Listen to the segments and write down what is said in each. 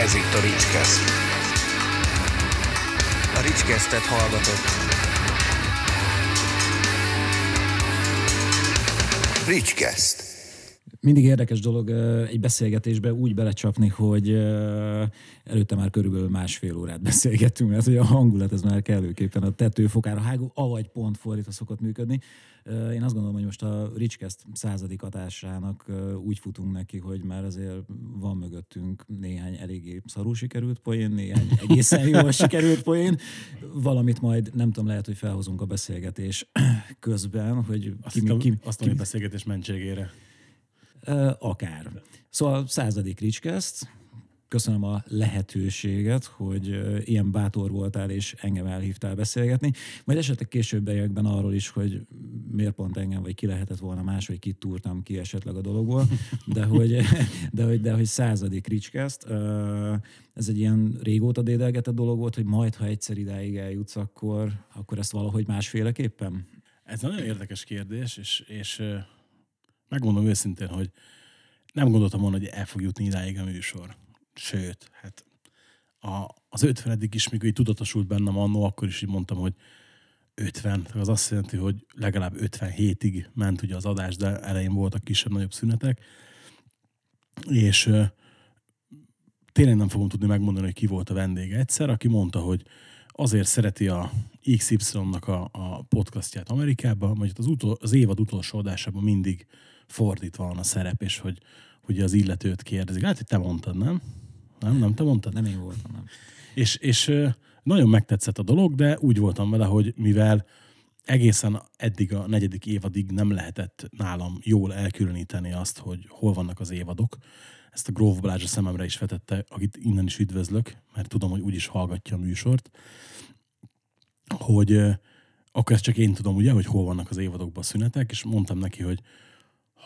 Ez itt a Ricskeszt. A Ricskestet hallgatott. Ricskeszt. Mindig érdekes dolog egy beszélgetésbe úgy belecsapni, hogy előtte már körülbelül másfél órát beszélgettünk, mert hogy a hangulat ez már kellőképpen a tetőfokára hágó, avagy pont fordítva szokott működni. Én azt gondolom, hogy most a Ricskeszt századik adásának úgy futunk neki, hogy már azért van mögöttünk néhány eléggé szarú sikerült poén, néhány egészen jól sikerült poén, valamit majd nem tudom, lehet, hogy felhozunk a beszélgetés közben, hogy azt ki, ki, ki, azt ki, beszélgetés mentségére. Akár. Szóval századik Ricskeszt, köszönöm a lehetőséget, hogy ilyen bátor voltál, és engem elhívtál beszélgetni. Majd esetleg későbbiekben arról is, hogy miért pont engem, vagy ki lehetett volna más, vagy kit túrtam ki esetleg a dologból, de hogy, de hogy, de hogy századik Ricskeszt. Ez egy ilyen régóta dédelgetett dolog volt, hogy majd, ha egyszer idáig eljutsz, akkor, akkor ezt valahogy másféleképpen? Ez nagyon érdekes kérdés, és, és megmondom őszintén, hogy nem gondoltam volna, hogy el fog jutni idáig a műsor. Sőt, hát a, az 50 is, mikor így tudatosult bennem annó, akkor is így mondtam, hogy 50, az azt jelenti, hogy legalább 57-ig ment ugye az adás, de elején voltak kisebb-nagyobb szünetek. És uh, tényleg nem fogom tudni megmondani, hogy ki volt a vendég egyszer, aki mondta, hogy azért szereti a XY-nak a, a podcastját Amerikában, vagy az, utol, az évad utolsó adásában mindig fordítva van a szerep, és hogy, hogy az illetőt kérdezik. Hát, hogy te mondtad, nem? Nem, nem, te mondtad? Nem én voltam, nem. És, és nagyon megtetszett a dolog, de úgy voltam vele, hogy mivel egészen eddig a negyedik évadig nem lehetett nálam jól elkülöníteni azt, hogy hol vannak az évadok. Ezt a Gróf Balázs a szememre is vetette, akit innen is üdvözlök, mert tudom, hogy úgyis hallgatja a műsort, hogy akkor ezt csak én tudom, ugye, hogy hol vannak az évadokban a szünetek, és mondtam neki, hogy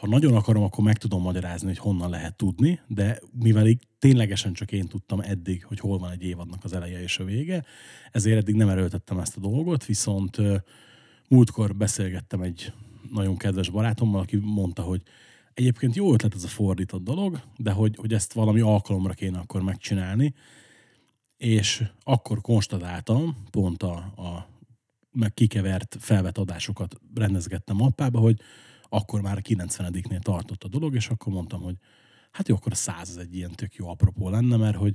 ha nagyon akarom, akkor meg tudom magyarázni, hogy honnan lehet tudni, de mivel így ténylegesen csak én tudtam eddig, hogy hol van egy évadnak az eleje és a vége, ezért eddig nem erőltettem ezt a dolgot, viszont múltkor beszélgettem egy nagyon kedves barátommal, aki mondta, hogy egyébként jó ötlet ez a fordított dolog, de hogy, hogy ezt valami alkalomra kéne akkor megcsinálni, és akkor konstatáltam, pont a, a meg kikevert felvett adásokat rendezgettem mappába, hogy akkor már a 90-nél tartott a dolog, és akkor mondtam, hogy hát jó, akkor a 100 az egy ilyen tök jó apropó lenne, mert hogy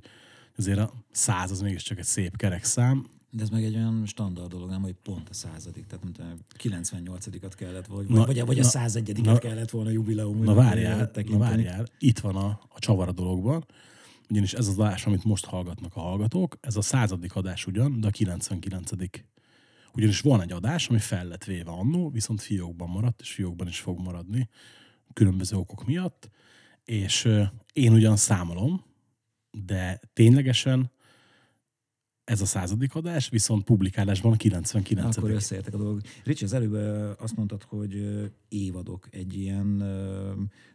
azért a 100 az mégiscsak egy szép kerek szám. De ez meg egy olyan standard dolog, nem, hogy pont a századik, tehát nem tudom, 98-at kellett, vagy, na, vagy, vagy a 101-et kellett volna jubileum. Na várjál, na várjál, itt van a, a csavar a dologban, ugyanis ez az adás, amit most hallgatnak a hallgatók, ez a századik adás ugyan, de a 99 ugyanis van egy adás, ami fel lett véve annó, viszont fiókban maradt, és fiókban is fog maradni különböző okok miatt, és én ugyan számolom, de ténylegesen ez a századik adás, viszont publikálásban a 99 Akkor összeértek a dolgok. Ricsi, az előbb azt mondtad, hogy évadok egy ilyen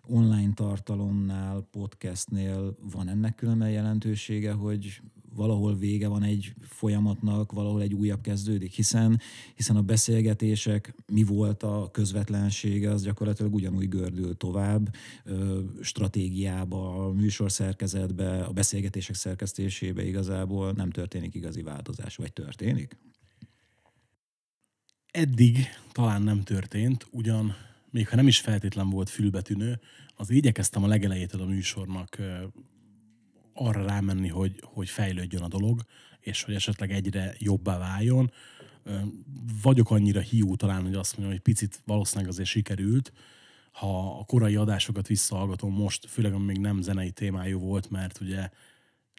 online tartalomnál, podcastnél van ennek különben jelentősége, hogy valahol vége van egy folyamatnak, valahol egy újabb kezdődik, hiszen, hiszen a beszélgetések, mi volt a közvetlensége, az gyakorlatilag ugyanúgy gördül tovább, stratégiába, a műsor szerkezetbe, a beszélgetések szerkesztésébe igazából nem történik igazi változás, vagy történik? Eddig talán nem történt, ugyan még ha nem is feltétlen volt fülbetűnő, az igyekeztem a legelejétől a műsornak arra rámenni, hogy, hogy fejlődjön a dolog, és hogy esetleg egyre jobbá váljon. Vagyok annyira hiú talán, hogy azt mondjam, hogy picit valószínűleg azért sikerült, ha a korai adásokat visszahallgatom most, főleg ami még nem zenei témájú volt, mert ugye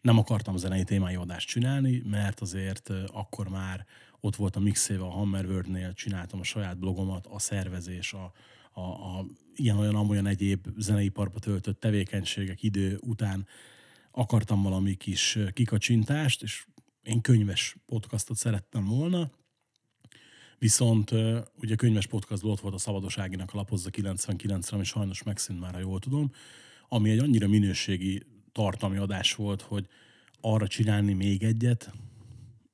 nem akartam zenei témájú adást csinálni, mert azért akkor már ott volt a mixéve a Hammerword-nél, csináltam a saját blogomat, a szervezés, a, a, a ilyen-olyan-amolyan egyéb zeneiparba töltött tevékenységek idő után akartam valami kis kikacsintást, és én könyves podcastot szerettem volna, viszont ugye könyves podcastból ott volt a Szabadoságinak a Lapozza 99-re, ami sajnos megszűnt már, ha jól tudom, ami egy annyira minőségi tartalmi adás volt, hogy arra csinálni még egyet,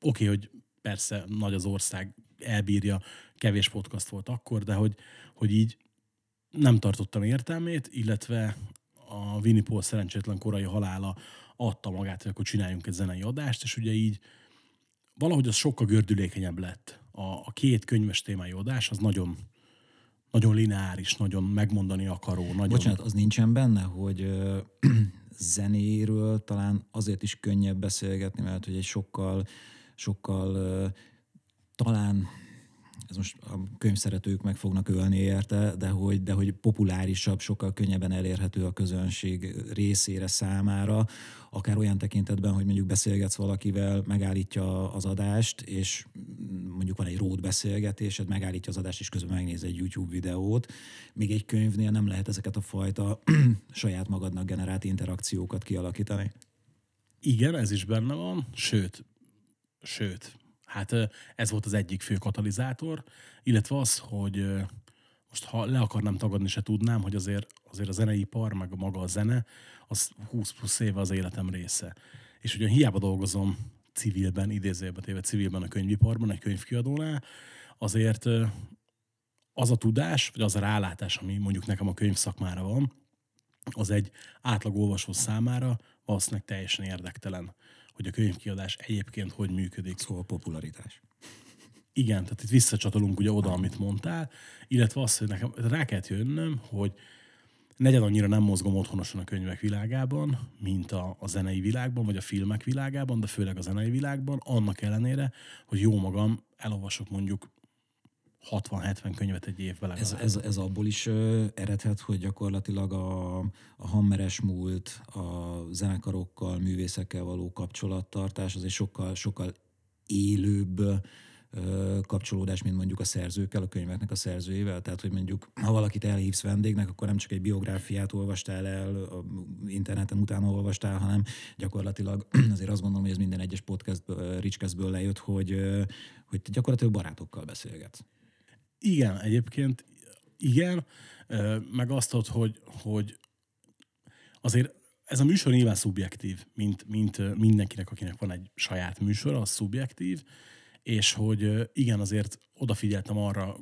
oké, okay, hogy persze nagy az ország, elbírja, kevés podcast volt akkor, de hogy, hogy így nem tartottam értelmét, illetve a Winnie Paul szerencsétlen korai halála adta magát, hogy akkor csináljunk egy zenei adást, és ugye így valahogy az sokkal gördülékenyebb lett. A, a két könyves témájú adás az nagyon, nagyon lineáris, nagyon megmondani akaró. Nagyon... Bocsánat, az nincsen benne, hogy ö, zenéről talán azért is könnyebb beszélgetni, mert hogy egy sokkal, sokkal ö, talán ez most a könyvszeretők meg fognak ölni érte, de hogy, de hogy populárisabb, sokkal könnyebben elérhető a közönség részére számára, akár olyan tekintetben, hogy mondjuk beszélgetsz valakivel, megállítja az adást, és mondjuk van egy rót beszélgetésed, megállítja az adást, és közben megnéz egy YouTube videót. Még egy könyvnél nem lehet ezeket a fajta saját magadnak generált interakciókat kialakítani. Igen, ez is benne van, sőt, sőt, hát ez volt az egyik fő katalizátor, illetve az, hogy most ha le akarnám tagadni, se tudnám, hogy azért, azért a zeneipar, meg a maga a zene, az 20 plusz éve az életem része. És ugyan hiába dolgozom civilben, idézőjelbe téve civilben a könyviparban, egy könyvkiadónál, azért az a tudás, vagy az a rálátás, ami mondjuk nekem a könyv szakmára van, az egy átlag olvasó számára valószínűleg teljesen érdektelen, hogy a könyvkiadás egyébként hogy működik. Szóval popularitás. Igen, tehát itt visszacsatolunk ugye oda, amit mondtál, illetve azt, hogy nekem rá kellett jönnöm, hogy negyed annyira nem mozgom otthonosan a könyvek világában, mint a, a zenei világban, vagy a filmek világában, de főleg a zenei világban, annak ellenére, hogy jó magam elolvasok mondjuk 60-70 könyvet egy évben Ez, ez, ez abból is eredhet, hogy gyakorlatilag a, a hammeres múlt, a zenekarokkal, művészekkel való kapcsolattartás az egy sokkal, sokkal élőbb kapcsolódás, mint mondjuk a szerzőkkel, a könyveknek a szerzőjével. Tehát, hogy mondjuk, ha valakit elhívsz vendégnek, akkor nem csak egy biográfiát olvastál el, a interneten utána olvastál, hanem gyakorlatilag azért azt gondolom, hogy ez minden egyes podcast Ricskeszből lejött, hogy, hogy gyakorlatilag barátokkal beszélgetsz. Igen, egyébként igen, meg azt ott, hogy, hogy azért ez a műsor nyilván szubjektív, mint, mint mindenkinek, akinek van egy saját műsor, az szubjektív, és hogy igen, azért odafigyeltem arra,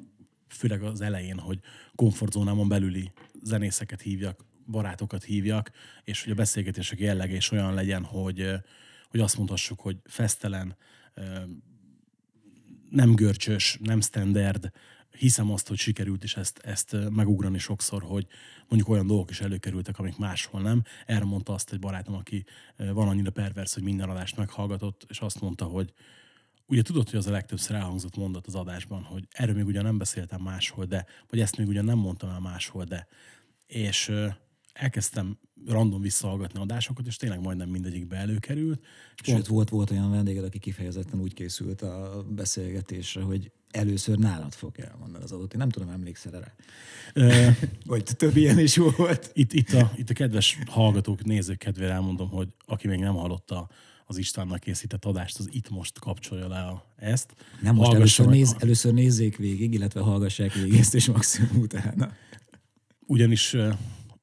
főleg az elején, hogy komfortzónámon belüli zenészeket hívjak, barátokat hívjak, és hogy a beszélgetések jellege is olyan legyen, hogy, hogy azt mondhassuk, hogy fesztelen, nem görcsös, nem standard, hiszem azt, hogy sikerült is ezt, ezt megugrani sokszor, hogy mondjuk olyan dolgok is előkerültek, amik máshol nem. Erre mondta azt egy barátom, aki van annyira pervers, hogy minden adást meghallgatott, és azt mondta, hogy ugye tudod, hogy az a legtöbbször elhangzott mondat az adásban, hogy erről még ugyan nem beszéltem máshol, de, vagy ezt még ugyan nem mondtam el máshol, de. És elkezdtem random visszahallgatni adásokat, és tényleg majdnem mindegyikbe előkerült. Sőt, pont... volt, volt olyan vendéged, aki kifejezetten úgy készült a beszélgetésre, hogy először nálad fog elmondani az adott. Én nem tudom, emlékszel erre? Uh, Vagy több ilyen is volt. Itt, itt, a, itt a kedves hallgatók, nézők kedvére elmondom, hogy aki még nem hallotta az Istvánnak készített adást, az itt most kapcsolja le a, ezt. Nem most először, néz, először nézzék végig, illetve hallgassák végig ezt, és maximum utána. Ugyanis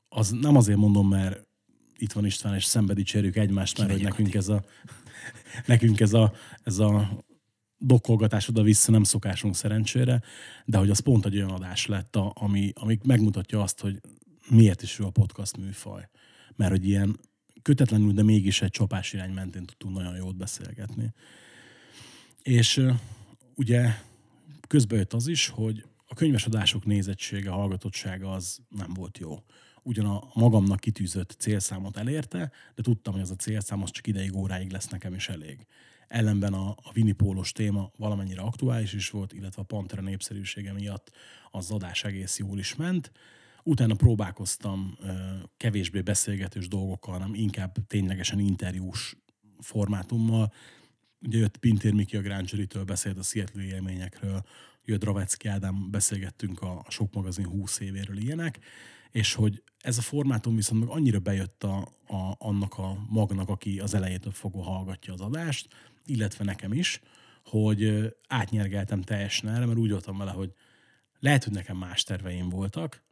az nem azért mondom, mert itt van István, és szenvedítsérjük egymást, mert hogy nekünk ez a, nekünk ez a, ez a dokkolgatás oda-vissza nem szokásunk szerencsére, de hogy az pont egy olyan adás lett, a, ami, ami megmutatja azt, hogy miért is ő a podcast műfaj. Mert hogy ilyen kötetlenül, de mégis egy csapás irány mentén tudtunk nagyon jót beszélgetni. És ugye közben jött az is, hogy a könyvesadások nézettsége, hallgatottsága az nem volt jó. Ugyan a magamnak kitűzött célszámot elérte, de tudtam, hogy az a célszám az csak ideig, óráig lesz nekem is elég. Ellenben a, a vinipólos téma valamennyire aktuális is volt, illetve a Pantera népszerűsége miatt az adás egész jól is ment. Utána próbálkoztam kevésbé beszélgetős dolgokkal, hanem inkább ténylegesen interjús formátummal. Ugye jött Pintér Miki a Grangery-től, beszélt a Seattle élményekről, jött Ravecki Ádám, beszélgettünk a Sok magazin 20 évéről ilyenek, és hogy ez a formátum viszont meg annyira bejött a, a, annak a magnak, aki az elejétől fogva hallgatja az adást, illetve nekem is, hogy átnyergeltem teljesen erre, mert úgy voltam vele, hogy lehet, hogy nekem más terveim voltak,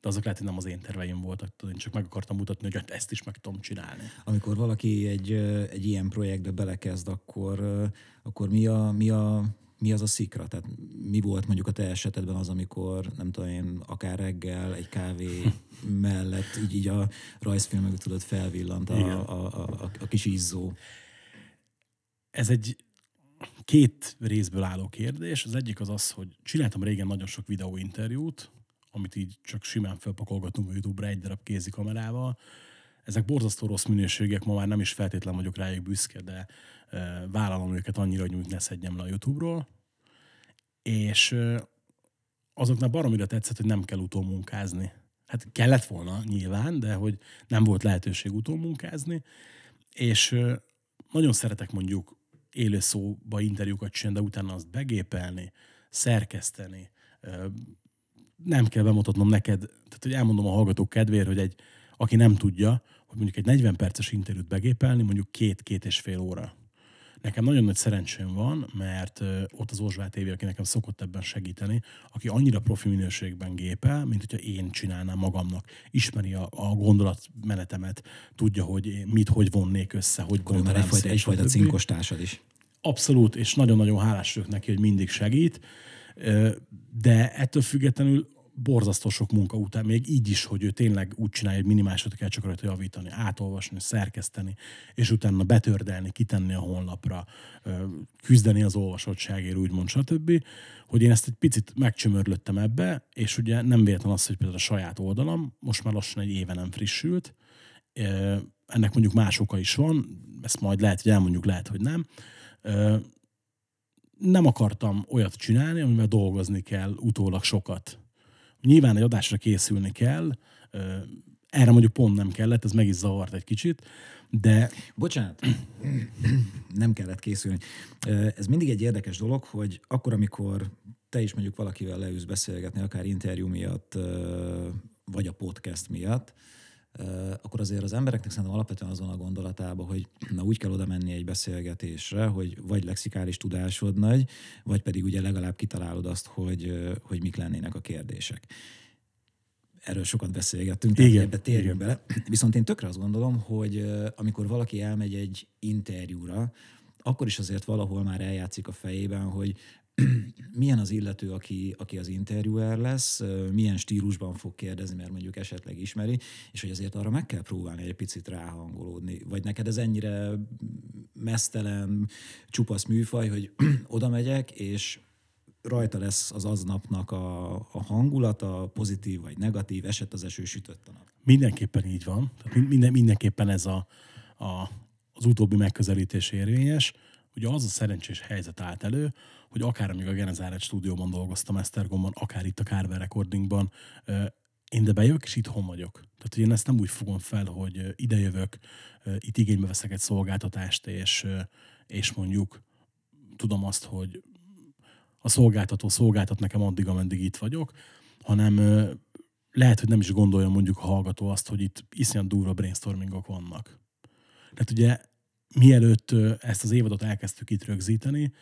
de azok lehet, hogy nem az én terveim voltak, tudod, én csak meg akartam mutatni, hogy hát ezt is meg tudom csinálni. Amikor valaki egy, egy ilyen projektbe belekezd, akkor, akkor mi, a, mi a mi az a szikra? Tehát mi volt mondjuk a te esetedben az, amikor nem tudom én, akár reggel egy kávé mellett így, így a rajzfilmek tudod felvillant a, a, a, a, a kis izzó. Ez egy két részből álló kérdés. Az egyik az az, hogy csináltam régen nagyon sok videóinterjút, amit így csak simán felpakolgatunk a YouTube-ra egy darab kézi kamerával. Ezek borzasztó rossz minőségek, ma már nem is feltétlen vagyok rájuk büszke, de vállalom őket annyira, hogy ne szedjem le a YouTube-ról. És azoknak baromira tetszett, hogy nem kell utómunkázni. Hát kellett volna nyilván, de hogy nem volt lehetőség utómunkázni. És nagyon szeretek mondjuk élő szóba interjúkat csinálni, de utána azt begépelni, szerkeszteni, nem kell bemutatnom neked, tehát hogy elmondom a hallgatók kedvéért, hogy egy, aki nem tudja, hogy mondjuk egy 40 perces interjút begépelni, mondjuk két-két és fél óra. Nekem nagyon nagy szerencsém van, mert ott az Ozsvát Évi, aki nekem szokott ebben segíteni, aki annyira profi minőségben gépel, mint hogyha én csinálnám magamnak. Ismeri a, a gondolatmenetemet, tudja, hogy mit, hogy vonnék össze, hogy gondolom. Egyfajta, egyfajta cinkos társad is. Abszolút, és nagyon-nagyon hálás vagyok neki, hogy mindig segít de ettől függetlenül borzasztó sok munka után, még így is, hogy ő tényleg úgy csinálja, hogy minimálisat kell csak rajta javítani, átolvasni, szerkeszteni, és utána betördelni, kitenni a honlapra, küzdeni az olvasottságért, úgymond, stb., hogy én ezt egy picit megcsömörlöttem ebbe, és ugye nem véletlen az, hogy például a saját oldalam most már lassan egy éve nem frissült, ennek mondjuk más oka is van, ezt majd lehet, hogy elmondjuk, lehet, hogy nem, nem akartam olyat csinálni, amivel dolgozni kell utólag sokat. Nyilván egy adásra készülni kell, erre mondjuk pont nem kellett, ez meg is zavart egy kicsit, de... Bocsánat, nem kellett készülni. Ez mindig egy érdekes dolog, hogy akkor, amikor te is mondjuk valakivel leülsz beszélgetni, akár interjú miatt, vagy a podcast miatt, akkor azért az embereknek szerintem alapvetően azon a gondolatában, hogy na úgy kell oda menni egy beszélgetésre, hogy vagy lexikális tudásod nagy, vagy pedig ugye legalább kitalálod azt, hogy, hogy mik lennének a kérdések. Erről sokat beszélgettünk, tehát igen, ebbe térjünk igen. bele. Viszont én tökre azt gondolom, hogy amikor valaki elmegy egy interjúra, akkor is azért valahol már eljátszik a fejében, hogy milyen az illető, aki, aki az interjúer lesz, milyen stílusban fog kérdezni, mert mondjuk esetleg ismeri, és hogy azért arra meg kell próbálni egy picit ráhangolódni. Vagy neked ez ennyire mesztelen, csupasz műfaj, hogy oda megyek, és rajta lesz az aznapnak a, a hangulata, pozitív vagy negatív, esett az eső, sütött a nap. Mindenképpen így van. Minden, mindenképpen ez a, a, az utóbbi megközelítés érvényes. Ugye az a szerencsés helyzet állt elő, hogy akár amíg a Genezáret stúdióban dolgoztam Esztergomban, akár itt a Carver Recordingban, én de bejövök, és itthon vagyok. Tehát, hogy én ezt nem úgy fogom fel, hogy idejövök, itt igénybe veszek egy szolgáltatást, és, és mondjuk tudom azt, hogy a szolgáltató szolgáltat nekem addig, ameddig itt vagyok, hanem lehet, hogy nem is gondolja mondjuk a hallgató azt, hogy itt iszonyat durva brainstormingok vannak. Tehát ugye mielőtt ezt az évadot elkezdtük itt rögzíteni,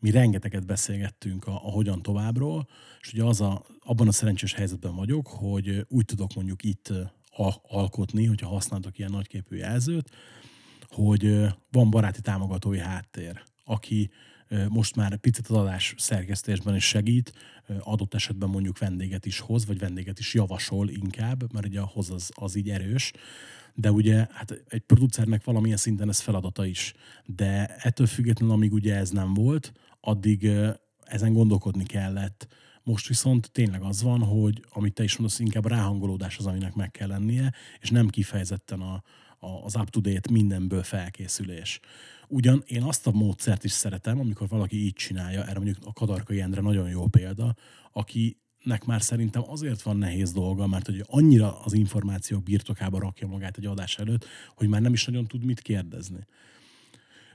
mi rengeteget beszélgettünk a, a hogyan továbbról, és ugye az a, abban a szerencsés helyzetben vagyok, hogy úgy tudok mondjuk itt a, alkotni, hogyha használtok ilyen nagyképű jelzőt, hogy van baráti támogatói háttér, aki most már picit az adás szerkesztésben is segít, adott esetben mondjuk vendéget is hoz, vagy vendéget is javasol inkább, mert ugye hoz az, az így erős, de ugye hát egy producernek valamilyen szinten ez feladata is. De ettől függetlenül, amíg ugye ez nem volt, addig ezen gondolkodni kellett. Most viszont tényleg az van, hogy amit te is mondasz, inkább ráhangolódás az, aminek meg kell lennie, és nem kifejezetten a, a, az up-to-date mindenből felkészülés. Ugyan én azt a módszert is szeretem, amikor valaki így csinálja, erre mondjuk a Kadarkai Endre nagyon jó példa, akinek már szerintem azért van nehéz dolga, mert hogy annyira az információk birtokába rakja magát egy adás előtt, hogy már nem is nagyon tud mit kérdezni.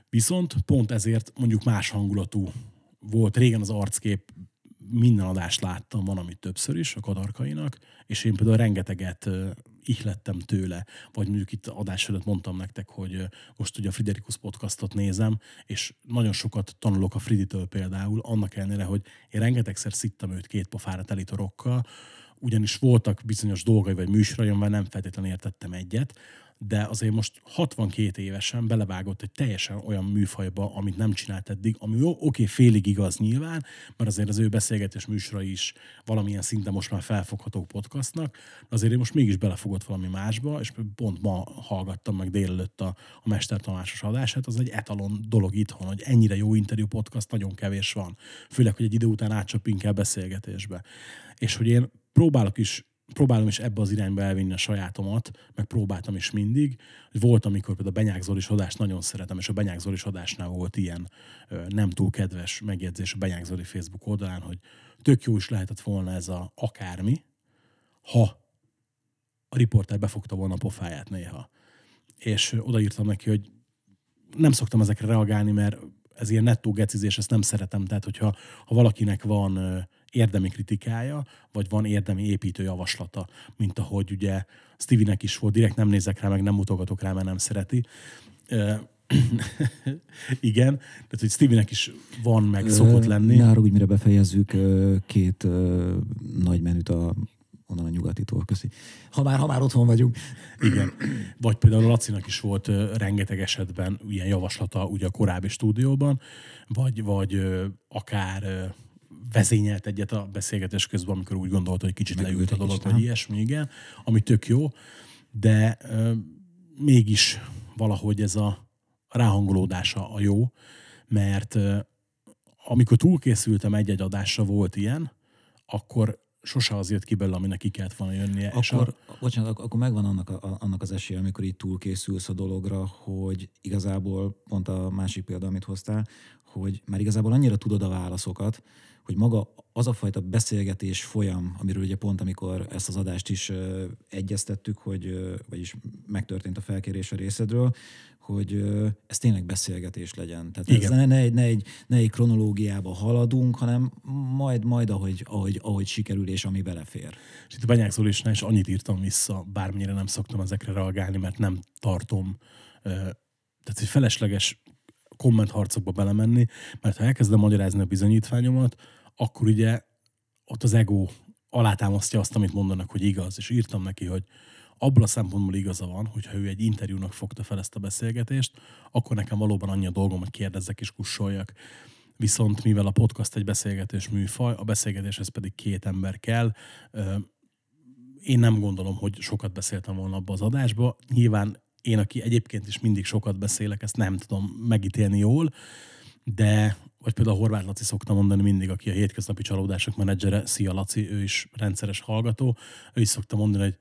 Viszont pont ezért mondjuk más hangulatú volt. Régen az arckép minden adást láttam, van, amit többször is a kadarkainak, és én például rengeteget ihlettem tőle, vagy mondjuk itt adás előtt mondtam nektek, hogy most ugye a Friderikus podcastot nézem, és nagyon sokat tanulok a Friditől például, annak ellenére, hogy én rengetegszer szittem őt két pofára teli torokkal, ugyanis voltak bizonyos dolgai vagy műsorai, amivel nem feltétlenül értettem egyet, de azért most 62 évesen belevágott egy teljesen olyan műfajba, amit nem csinált eddig, ami oké, okay, félig igaz nyilván, mert azért az ő beszélgetés műsora is valamilyen szinten most már felfogható podcastnak, azért én most mégis belefogott valami másba, és pont ma hallgattam meg délelőtt a, a Mester Tamásos adását, az egy etalon dolog itthon, hogy ennyire jó interjú podcast nagyon kevés van. Főleg, hogy egy idő után átcsap inkább beszélgetésbe. És hogy én próbálok is próbálom is ebbe az irányba elvinni a sajátomat, meg próbáltam is mindig. Volt, amikor például a Benyák Zolis adást nagyon szeretem, és a Benyák Zolis adásnál volt ilyen nem túl kedves megjegyzés a Benyák Zoli Facebook oldalán, hogy tök jó is lehetett volna ez a akármi, ha a riporter befogta volna a pofáját néha. És odaírtam neki, hogy nem szoktam ezekre reagálni, mert ez ilyen nettó gecizés, ezt nem szeretem. Tehát, hogyha ha valakinek van érdemi kritikája, vagy van érdemi építő javaslata, mint ahogy ugye Stevie-nek is volt, direkt nem nézek rá, meg nem mutogatok rá, mert nem szereti. Igen, tehát hogy Stevie-nek is van, meg szokott lenni. Ne úgy, mire befejezzük, két nagy menüt a onnan a nyugatitól, köszi. Ha már, ha már otthon vagyunk. Igen. Vagy például Lacinak is volt rengeteg esetben ilyen javaslata ugye a korábbi stúdióban, vagy, vagy akár vezényelt egyet a beszélgetés közben, amikor úgy gondolta, hogy kicsit leült a dolog, vagy ilyesmi, igen, ami tök jó, de ö, mégis valahogy ez a ráhangolódása a jó, mert ö, amikor túlkészültem egy-egy adásra volt ilyen, akkor sose az jött ki belőle, aminek ki kellett volna jönnie. Akkor, és a... bocsánat, akkor megvan annak, a, annak az esélye, amikor itt túlkészülsz a dologra, hogy igazából, pont a másik példa, amit hoztál, hogy már igazából annyira tudod a válaszokat, hogy maga az a fajta beszélgetés folyam, amiről ugye pont amikor ezt az adást is ö, egyeztettük, hogy, ö, vagyis megtörtént a felkérés a részedről, hogy ö, ez tényleg beszélgetés legyen. Tehát Igen. ez ne, ne, egy, ne, egy, ne egy kronológiába haladunk, hanem majd, majd ahogy, ahogy, ahogy sikerül és ami belefér. És itt a Benyák Zolisnál is annyit írtam vissza, bármennyire nem szoktam ezekre reagálni, mert nem tartom, tehát hogy felesleges kommentharcokba belemenni, mert ha elkezdem magyarázni a bizonyítványomat, akkor ugye ott az ego alátámasztja azt, amit mondanak, hogy igaz. És írtam neki, hogy abból a szempontból igaza van, hogyha ő egy interjúnak fogta fel ezt a beszélgetést, akkor nekem valóban annyi a dolgom, hogy kérdezzek és kussoljak. Viszont mivel a podcast egy beszélgetés műfaj, a beszélgetéshez pedig két ember kell, én nem gondolom, hogy sokat beszéltem volna abba az adásba. Nyilván én, aki egyébként is mindig sokat beszélek, ezt nem tudom megítélni jól, de vagy például a Horváth Laci szokta mondani mindig, aki a hétköznapi csalódások menedzsere, szia Laci, ő is rendszeres hallgató, ő is szokta mondani, hogy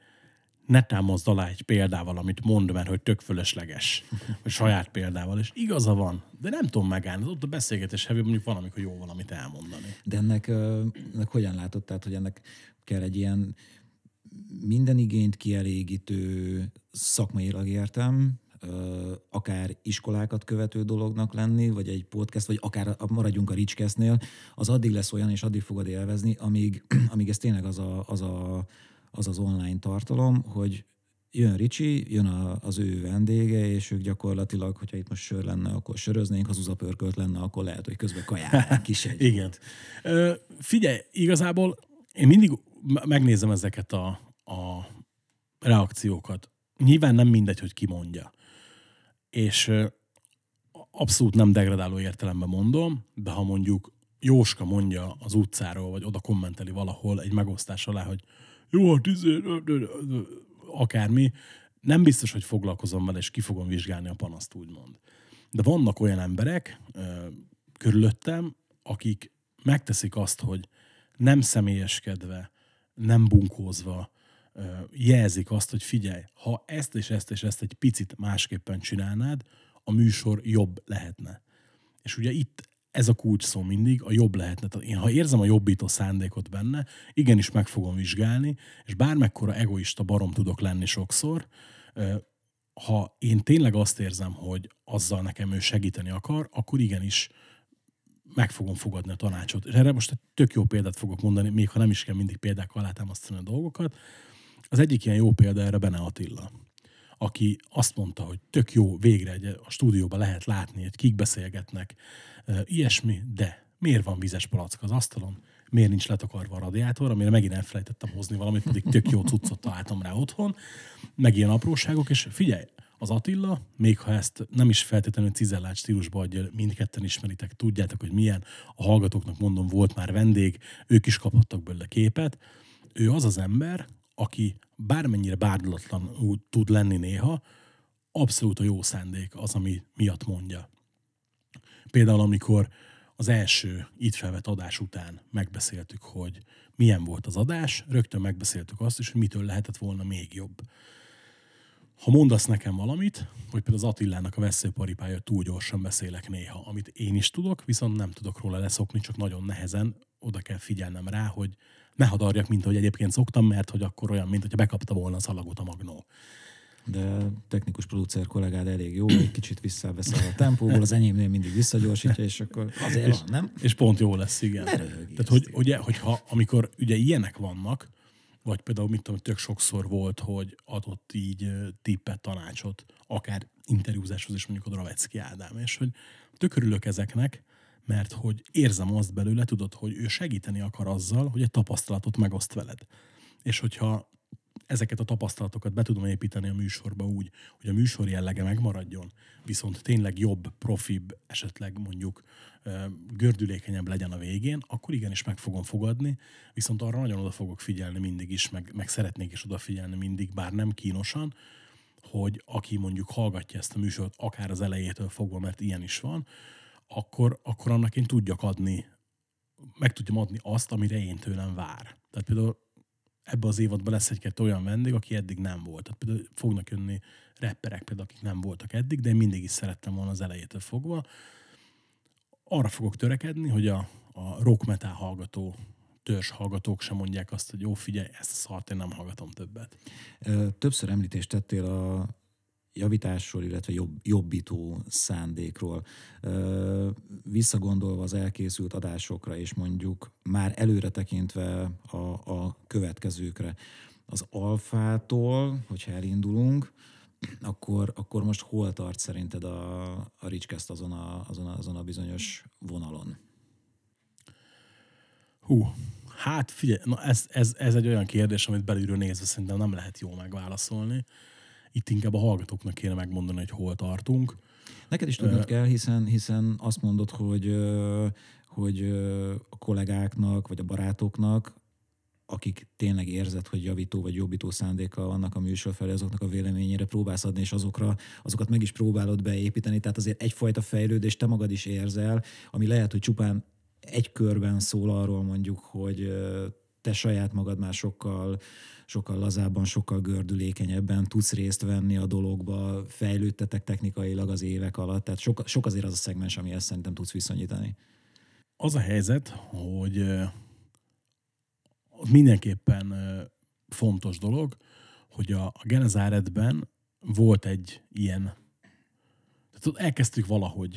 ne támaszd alá egy példával, amit mond, mert hogy tök fölösleges, vagy saját példával, és igaza van, de nem tudom megállni, ott a beszélgetés hevő mondjuk van, amikor jó valamit elmondani. De ennek, ennek hogyan látod, tehát, hogy ennek kell egy ilyen minden igényt kielégítő szakmailag értem, akár iskolákat követő dolognak lenni, vagy egy podcast, vagy akár maradjunk a Ricskesznél, az addig lesz olyan, és addig fogod élvezni, amíg, amíg ez tényleg az, a, az, a, az az online tartalom, hogy jön Ricsi, jön a, az ő vendége, és ők gyakorlatilag, hogyha itt most sör lenne, akkor söröznénk, ha zuzapörkölt lenne, akkor lehet, hogy közben kajálnánk is egy. Igen. Ö, figyelj, igazából én mindig megnézem ezeket a, a reakciókat. Nyilván nem mindegy, hogy ki mondja és abszolút nem degradáló értelemben mondom, de ha mondjuk Jóska mondja az utcáról, vagy oda kommenteli valahol egy megosztás alá, hogy jó, hát izé, akármi, nem biztos, hogy foglalkozom vele, és ki fogom vizsgálni a panaszt, úgymond. De vannak olyan emberek körülöttem, akik megteszik azt, hogy nem személyeskedve, nem bunkózva, jelzik azt, hogy figyelj, ha ezt és ezt és ezt egy picit másképpen csinálnád, a műsor jobb lehetne. És ugye itt ez a kulcs szó mindig, a jobb lehetne. Tehát én ha érzem a jobbító szándékot benne, igenis meg fogom vizsgálni, és bármekkora egoista barom tudok lenni sokszor, ha én tényleg azt érzem, hogy azzal nekem ő segíteni akar, akkor igenis meg fogom fogadni a tanácsot. És erre most egy tök jó példát fogok mondani, még ha nem is kell mindig példákkal alátámasztani a dolgokat. Az egyik ilyen jó példa erre Bene Attila, aki azt mondta, hogy tök jó, végre egy, a stúdióban lehet látni, hogy kik beszélgetnek, ilyesmi, de miért van vizes palack az asztalon? miért nincs letakarva a radiátor, amire megint elfelejtettem hozni valamit, pedig tök jó cuccot találtam rá otthon, meg ilyen apróságok, és figyelj, az Attila, még ha ezt nem is feltétlenül cizellált stílusba adja, mindketten ismeritek, tudjátok, hogy milyen, a hallgatóknak mondom, volt már vendég, ők is kaphattak belőle képet. Ő az az ember, aki bármennyire bárdulatlan tud lenni néha, abszolút a jó szándék az, ami miatt mondja. Például, amikor az első itt felvett adás után megbeszéltük, hogy milyen volt az adás, rögtön megbeszéltük azt is, hogy mitől lehetett volna még jobb. Ha mondasz nekem valamit, vagy például az Attilának a veszőparipája túl gyorsan beszélek néha, amit én is tudok, viszont nem tudok róla leszokni, csak nagyon nehezen oda kell figyelnem rá, hogy ne hadarjak, mint ahogy egyébként szoktam, mert hogy akkor olyan, mint hogyha bekapta volna a szalagot a magnó. De technikus producer kollégád elég jó, egy kicsit visszavesz a tempóból, az enyémnél mindig visszagyorsítja, és akkor azért és, van, nem? És pont jó lesz, igen. Ne Tehát, hogy, ugye, hogyha, amikor ugye ilyenek vannak, vagy például, mit tudom, tök sokszor volt, hogy adott így tippet, tanácsot, akár interjúzáshoz is mondjuk a Dravecki Ádám, és hogy tök örülök ezeknek, mert hogy érzem azt belőle, tudod, hogy ő segíteni akar azzal, hogy egy tapasztalatot megoszt veled. És hogyha ezeket a tapasztalatokat be tudom építeni a műsorba úgy, hogy a műsor jellege megmaradjon, viszont tényleg jobb, profibb, esetleg mondjuk gördülékenyebb legyen a végén, akkor igenis meg fogom fogadni, viszont arra nagyon oda fogok figyelni mindig is, meg, meg szeretnék is odafigyelni mindig, bár nem kínosan, hogy aki mondjuk hallgatja ezt a műsort, akár az elejétől fogva, mert ilyen is van, akkor, akkor annak én tudjak adni, meg tudjam adni azt, amire én tőlem vár. Tehát például ebbe az évadban lesz egy olyan vendég, aki eddig nem volt. Tehát például fognak jönni rapperek, például, akik nem voltak eddig, de én mindig is szerettem volna az elejétől fogva. Arra fogok törekedni, hogy a, a rock metal hallgató törzs hallgatók sem mondják azt, hogy jó, figyelj, ezt a szart én nem hallgatom többet. Többször említést tettél a javításról, illetve jobb, jobbító szándékról. Visszagondolva az elkészült adásokra, és mondjuk már előre tekintve a, a következőkre, az alfától, hogyha elindulunk, akkor, akkor most hol tart szerinted a, a Ricskeszt azon a, azon, a, azon a bizonyos vonalon? Hú, hát figyelj, na ez, ez, ez egy olyan kérdés, amit belülről nézve szerintem nem lehet jó megválaszolni. Itt inkább a hallgatóknak kéne megmondani, hogy hol tartunk. Neked is tudnod kell, hiszen, hiszen azt mondod, hogy, hogy a kollégáknak, vagy a barátoknak, akik tényleg érzed, hogy javító vagy jobbító szándéka vannak a műsor felé, azoknak a véleményére próbálsz adni, és azokra, azokat meg is próbálod beépíteni. Tehát azért egyfajta fejlődést te magad is érzel, ami lehet, hogy csupán egy körben szól arról mondjuk, hogy te saját magad már sokkal sokkal lazábban, sokkal gördülékenyebben tudsz részt venni a dologba, fejlődtetek technikailag az évek alatt, tehát sok, sok azért az a szegmens, ami ezt szerintem tudsz viszonyítani. Az a helyzet, hogy mindenképpen fontos dolog, hogy a, a Genezáretben volt egy ilyen, tehát elkezdtük valahogy,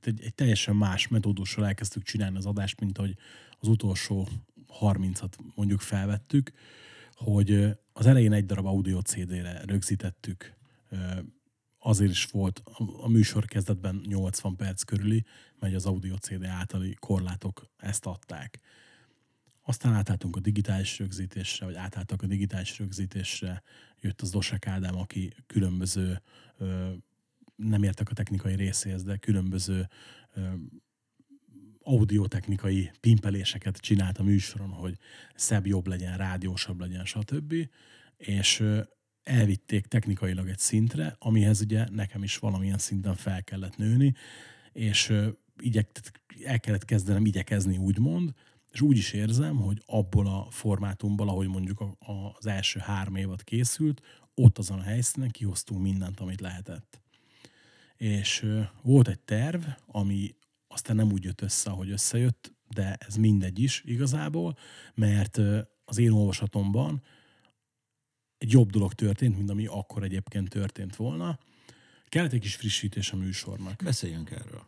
tehát egy, egy teljesen más metódussal elkezdtük csinálni az adást, mint hogy az utolsó 30-at mondjuk felvettük, hogy az elején egy darab audio CD-re rögzítettük, azért is volt a műsor kezdetben 80 perc körüli, mert az audio CD általi korlátok ezt adták. Aztán átálltunk a digitális rögzítésre, vagy átálltak a digitális rögzítésre, jött az Dosek Ádám, aki különböző, nem értek a technikai részéhez, de különböző audiotechnikai pimpeléseket csinált a műsoron, hogy szebb, jobb legyen, rádiósabb legyen, stb. És elvitték technikailag egy szintre, amihez ugye nekem is valamilyen szinten fel kellett nőni, és igyek, el kellett kezdenem igyekezni, úgymond, és úgy is érzem, hogy abból a formátumból, ahogy mondjuk az első három évad készült, ott azon a helyszínen kihoztunk mindent, amit lehetett. És volt egy terv, ami aztán nem úgy jött össze, ahogy összejött, de ez mindegy is igazából, mert az én olvasatomban egy jobb dolog történt, mint ami akkor egyébként történt volna. Kellett egy kis frissítés a műsornak. Beszéljünk erről.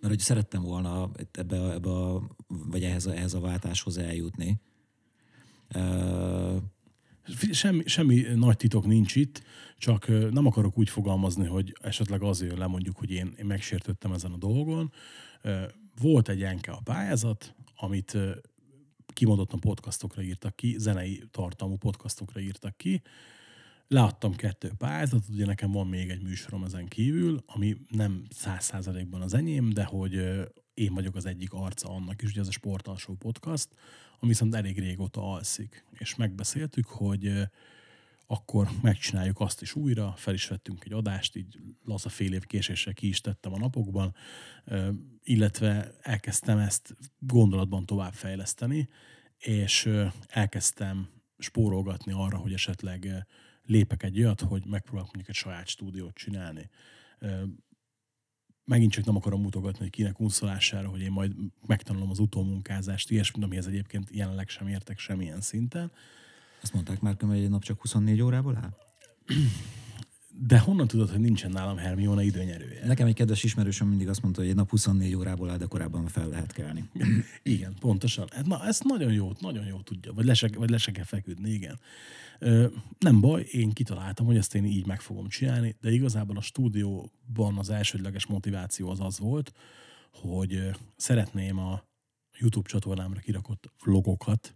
Mert hogy szerettem volna ebbe, ebbe a, vagy ehhez a, ehhez a váltáshoz eljutni. Semmi, semmi nagy titok nincs itt, csak nem akarok úgy fogalmazni, hogy esetleg azért lemondjuk, hogy én, én megsértöttem ezen a dolgon, volt egy enke a pályázat, amit kimondottan podcastokra írtak ki, zenei tartalmú podcastokra írtak ki. Leadtam kettő pályázatot, ugye nekem van még egy műsorom ezen kívül, ami nem száz százalékban az enyém, de hogy én vagyok az egyik arca annak is, ugye ez a Sportalsó Podcast, ami viszont elég régóta alszik. És megbeszéltük, hogy akkor megcsináljuk azt is újra, fel is vettünk egy adást, így laza fél év késéssel ki is tettem a napokban, illetve elkezdtem ezt gondolatban továbbfejleszteni, és elkezdtem spórolgatni arra, hogy esetleg lépek egy olyat, hogy megpróbálok mondjuk egy saját stúdiót csinálni. Megint csak nem akarom mutogatni hogy kinek unszolására, hogy én majd megtanulom az utómunkázást, ilyesmit, amihez egyébként jelenleg sem értek semmilyen szinten. Azt mondták már, hogy egy nap csak 24 órából áll? De honnan tudod, hogy nincsen nálam Hermione időnyerője? Nekem egy kedves ismerősöm mindig azt mondta, hogy egy nap 24 órából áll, de korábban fel lehet kelni. Igen, pontosan. Hát Na, ezt nagyon jó, nagyon jó tudja, vagy le se, vagy le se kell feküdni, igen. Ö, nem baj, én kitaláltam, hogy ezt én így meg fogom csinálni, de igazából a stúdióban az elsődleges motiváció az az volt, hogy szeretném a YouTube csatornámra kirakott vlogokat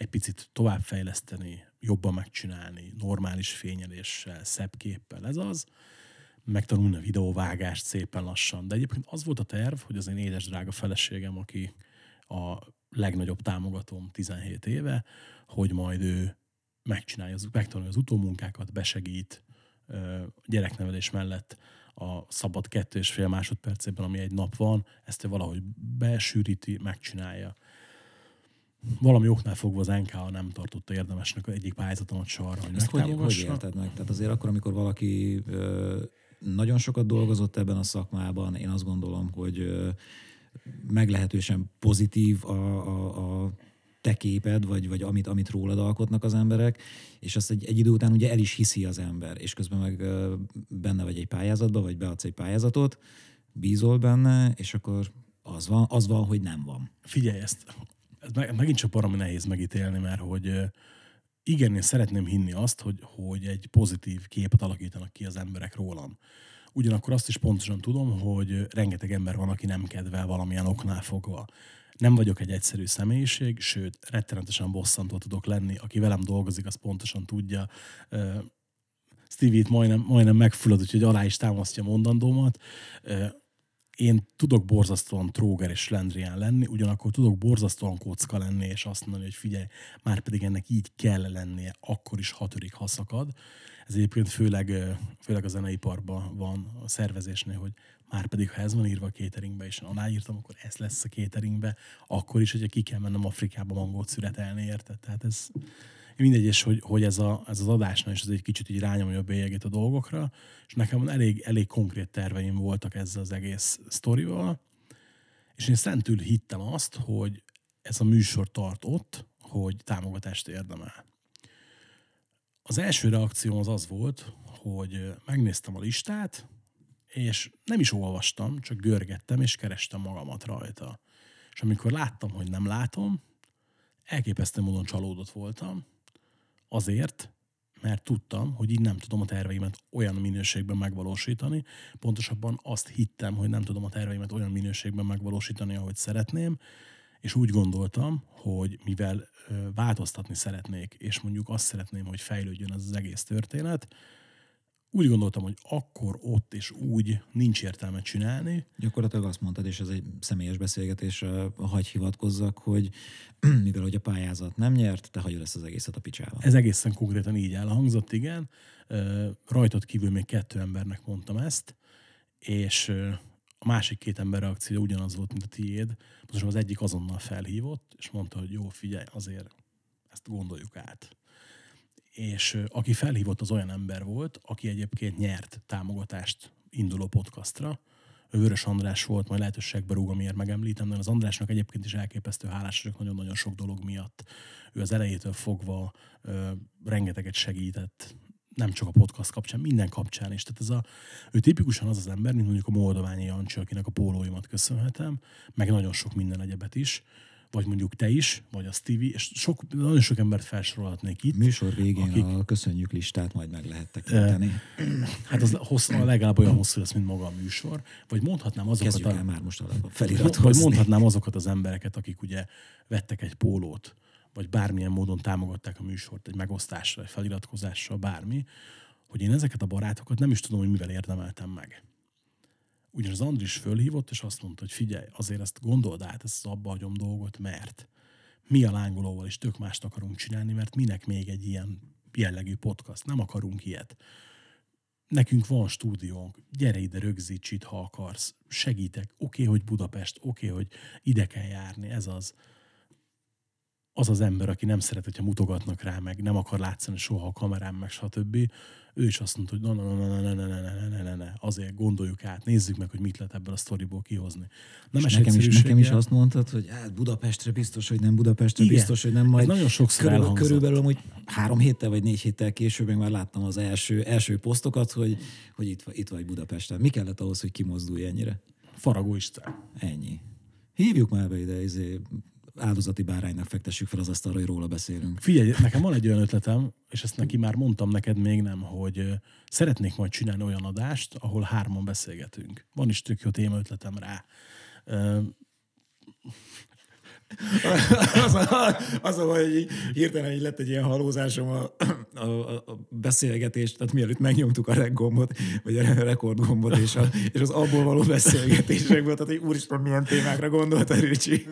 egy picit továbbfejleszteni, jobban megcsinálni, normális fényeléssel, szebb képpel, ez az, megtanulni a videóvágást szépen lassan. De egyébként az volt a terv, hogy az én édes drága feleségem, aki a legnagyobb támogatóm 17 éve, hogy majd ő megcsinálja, megtanulja az utómunkákat, besegít gyereknevelés mellett a szabad kettő és fél másodpercében, ami egy nap van, ezt ő valahogy besűríti, megcsinálja. Valami oknál fogva az NKA nem tartotta érdemesnek egyik pályázatomat se arra, hogy Ezt hogy, hogy érted meg? Tehát azért akkor, amikor valaki ö, nagyon sokat dolgozott ebben a szakmában, én azt gondolom, hogy ö, meglehetősen pozitív a, a, a te képed, vagy, vagy amit, amit rólad alkotnak az emberek, és azt egy, egy idő után ugye el is hiszi az ember, és közben meg ö, benne vagy egy pályázatba, vagy beadsz egy pályázatot, bízol benne, és akkor az van, az van, hogy nem van. Figyelj ezt, ez meg, megint csak baromi nehéz megítélni, mert hogy igen, én szeretném hinni azt, hogy, hogy egy pozitív képet alakítanak ki az emberek rólam. Ugyanakkor azt is pontosan tudom, hogy rengeteg ember van, aki nem kedvel valamilyen oknál fogva. Nem vagyok egy egyszerű személyiség, sőt, rettenetesen bosszantó tudok lenni. Aki velem dolgozik, az pontosan tudja. Stevie-t majdnem, majdnem megfullad, úgyhogy alá is támasztja mondandómat. Én tudok borzasztóan tróger és lendrián lenni, ugyanakkor tudok borzasztóan kocka lenni, és azt mondani, hogy figyelj, már pedig ennek így kell lennie, akkor is hatörik, ha szakad. Ez egyébként főleg, főleg a zeneiparban van a szervezésnél, hogy már pedig, ha ez van írva a cateringbe, és én aláírtam, akkor ez lesz a cateringbe, akkor is, hogyha ki kell mennem Afrikába mangót születelni, érted? Tehát ez mindegy, és hogy, hogy ez, a, ez az adásnál is ez egy kicsit így rányomja a bélyegét a dolgokra, és nekem elég, elég konkrét terveim voltak ezzel az egész sztorival, és én szentül hittem azt, hogy ez a műsor tart ott, hogy támogatást érdemel. Az első reakcióm az az volt, hogy megnéztem a listát, és nem is olvastam, csak görgettem, és kerestem magamat rajta. És amikor láttam, hogy nem látom, elképesztő módon csalódott voltam, azért, mert tudtam, hogy így nem tudom a terveimet olyan minőségben megvalósítani. Pontosabban azt hittem, hogy nem tudom a terveimet olyan minőségben megvalósítani, ahogy szeretném, és úgy gondoltam, hogy mivel változtatni szeretnék, és mondjuk azt szeretném, hogy fejlődjön ez az egész történet, úgy gondoltam, hogy akkor ott és úgy nincs értelme csinálni, Gyakorlatilag azt mondtad, és ez egy személyes beszélgetés, hagy hivatkozzak, hogy mivel hogy a pályázat nem nyert, te hagyod ezt az egészet a picsába. Ez egészen konkrétan így elhangzott, igen. Ö, Rajtad kívül még kettő embernek mondtam ezt, és ö, a másik két ember reakció ugyanaz volt, mint a tiéd. Pontosan az egyik azonnal felhívott, és mondta, hogy jó, figyelj, azért ezt gondoljuk át. És aki felhívott, az olyan ember volt, aki egyébként nyert támogatást induló podcastra. Ő Vörös András volt, majd lehetőségbe rúg, amiért megemlítem, de az Andrásnak egyébként is elképesztő hálás vagyok nagyon-nagyon sok dolog miatt. Ő az elejétől fogva ö, rengeteget segített, nem csak a podcast kapcsán, minden kapcsán is. Tehát ez a, ő tipikusan az az ember, mint mondjuk a Moldoványi Jancsi, akinek a pólóimat köszönhetem, meg nagyon sok minden egyebet is, vagy mondjuk te is, vagy a Stevie, és sok, nagyon sok embert felsorolhatnék itt. Műsor végén Akik- a köszönjük listát majd meg lehet tekinteni. Hát az hossz, legalább olyan hosszú lesz, mint maga a műsor. Vagy mondhatnám azokat Kezdjük a... el már most Vagy mondhatnám azokat az embereket, akik ugye vettek egy pólót, vagy bármilyen módon támogatták a műsort, egy megosztással, egy feliratkozással, bármi, hogy én ezeket a barátokat nem is tudom, hogy mivel érdemeltem meg. Ugyanis az Andris fölhívott, és azt mondta, hogy figyelj, azért ezt gondold át, ezt az abba hagyom dolgot, mert mi a lángolóval is tök mást akarunk csinálni, mert minek még egy ilyen jellegű podcast, nem akarunk ilyet. Nekünk van stúdiónk, gyere ide, rögzíts itt, ha akarsz, segítek, oké, hogy Budapest, oké, hogy ide kell járni, ez az. Az az ember, aki nem szeret, hogyha mutogatnak rá, meg nem akar látszani soha a kamerán, meg stb. Ő is azt mondta, hogy na, na, na, na, na, na, na, na, na, na, azért gondoljuk át, nézzük meg, hogy mit lehet ebből a sztoriból kihozni. Nem És nekem is, nekem is azt mondtad, hogy hát Budapestre biztos, hogy nem Budapestre, Igen. biztos, hogy nem Ez majd. nagyon sokszor körülbelül, elhangzott. körülbelül amúgy három héttel vagy négy héttel később még már láttam az első, első posztokat, hogy, hogy itt, itt vagy Budapesten. Mi kellett ahhoz, hogy kimozdulj ennyire? Faragó Isten. Ennyi. Hívjuk már be ide, izé, áldozati báránynak fektessük fel az asztalra, hogy róla beszélünk. Figyelj, nekem van egy olyan ötletem, és ezt neki már mondtam neked még nem, hogy szeretnék majd csinálni olyan adást, ahol hárman beszélgetünk. Van is tök jó téma ötletem rá. Az, a, az a baj, hogy így hirtelen így lett egy ilyen halózásom a, a, a, beszélgetés, tehát mielőtt megnyomtuk a reg gombot, vagy a rekord gombot, és, a, és az abból való beszélgetések volt, tehát hogy úristen, milyen témákra gondolt a Ricsi.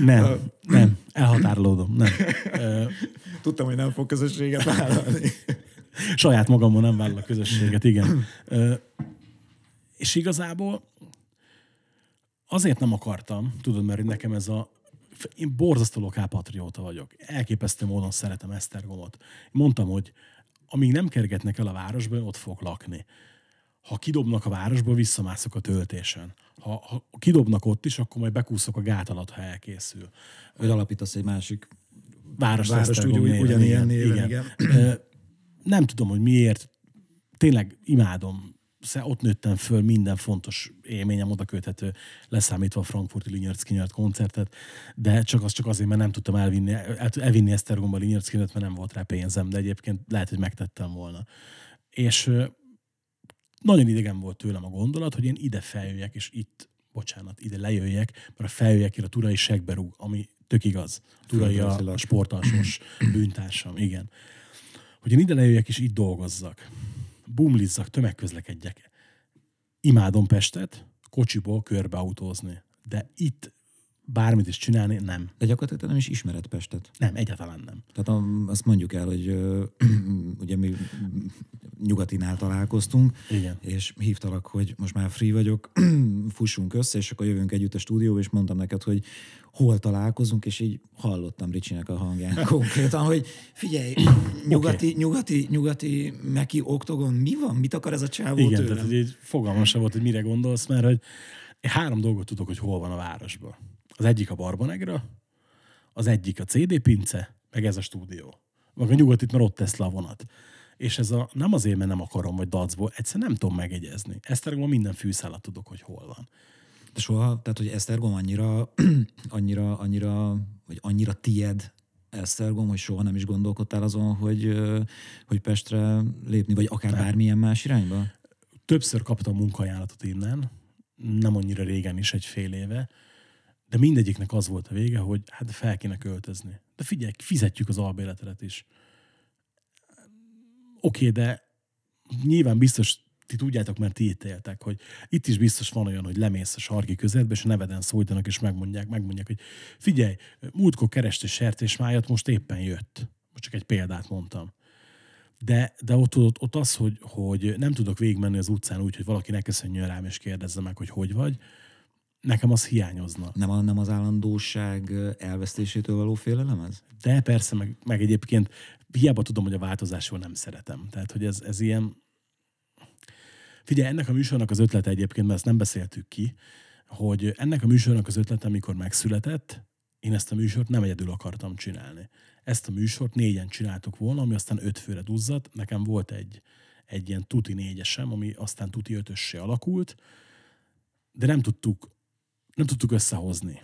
Nem, nem, elhatárolódom, nem. Tudtam, hogy nem fog közösséget vállalni. saját magamon nem vállal a közösséget, igen. És igazából azért nem akartam, tudod, mert nekem ez a én borzasztó lokálpatrióta vagyok. Elképesztő módon szeretem Esztergomot. Mondtam, hogy amíg nem kergetnek el a városba, ott fogok lakni. Ha kidobnak a városba, visszamászok a töltésen. Ha, ha kidobnak ott is, akkor majd bekúszok a gát alatt, ha elkészül. Vagy alapítasz egy másik Város Esztergom úgy- néven, ugyanilyen néven, igen. Ö, Nem tudom, hogy miért. Tényleg imádom. Sze- Ott nőttem föl, minden fontos élményem oda köthető, leszámítva a frankfurti Linyarc koncertet, de csak az csak azért, mert nem tudtam elvinni, el, elvinni Esztergomba Linyarc mert nem volt rá pénzem, de egyébként lehet, hogy megtettem volna. És nagyon idegen volt tőlem a gondolat, hogy én ide feljöjjek, és itt, bocsánat, ide lejöjjek, mert a feljöjjek a turai segbe rúg, ami tök igaz. Turai a, a sportalsos bűntársam, igen. Hogy én ide lejöjjek, és itt dolgozzak. Bumlizzak, tömegközlekedjek. Imádom Pestet, kocsiból körbeautózni. De itt bármit is csinálni, nem. De gyakorlatilag te nem is ismered Pestet. Nem, egyáltalán nem. Tehát a, azt mondjuk el, hogy ö, ugye mi nyugatinál találkoztunk, Igen. és hívtalak, hogy most már free vagyok, fussunk össze, és akkor jövünk együtt a stúdióba, és mondtam neked, hogy hol találkozunk, és így hallottam Ricsinek a hangján konkrétan, hogy figyelj, nyugati, okay. nyugati, nyugati Meki Oktogon, mi van? Mit akar ez a csávó Igen, tőlem? tehát így fogalmam sem volt, hogy mire gondolsz, mert hogy három dolgot tudok, hogy hol van a városban. Az egyik a Barbanegra, az egyik a CD pince, meg ez a stúdió. Meg a nyugatit, mert ott tesz le a vonat. És ez a, nem azért, mert nem akarom, vagy dacból, egyszerűen nem tudom megegyezni. Esztergomban minden fűszálat tudok, hogy hol van. De soha, tehát hogy Esztergom annyira, annyira, annyira, vagy annyira tied Esztergom, hogy soha nem is gondolkodtál azon, hogy, hogy Pestre lépni, vagy akár bármilyen más irányba? Többször kaptam munkaajánlatot innen, nem annyira régen is, egy fél éve, de mindegyiknek az volt a vége, hogy hát fel kéne költözni. De figyelj, fizetjük az albéletelet is. Oké, de nyilván biztos ti tudjátok, mert ti itt éltek, hogy itt is biztos van olyan, hogy lemész a sarki közelbe, és a neveden szólítanak, és megmondják, megmondják, hogy figyelj, múltkor kereste sertésmájat, most éppen jött. Most csak egy példát mondtam. De, de ott, ott, ott az, hogy, hogy nem tudok végigmenni az utcán úgy, hogy valaki ne köszönjön rám, és kérdezze meg, hogy hogy vagy, nekem az hiányozna. Nem, a, nem az állandóság elvesztésétől való félelem ez? De persze, meg, meg egyébként hiába tudom, hogy a változásról nem szeretem. Tehát, hogy ez, ez ilyen... Figyelj, ennek a műsornak az ötlete egyébként, mert ezt nem beszéltük ki, hogy ennek a műsornak az ötlete, amikor megszületett, én ezt a műsort nem egyedül akartam csinálni. Ezt a műsort négyen csináltuk volna, ami aztán öt főre duzzadt. Nekem volt egy, egy ilyen tuti négyesem, ami aztán tuti ötössé alakult, de nem tudtuk, nem tudtuk összehozni.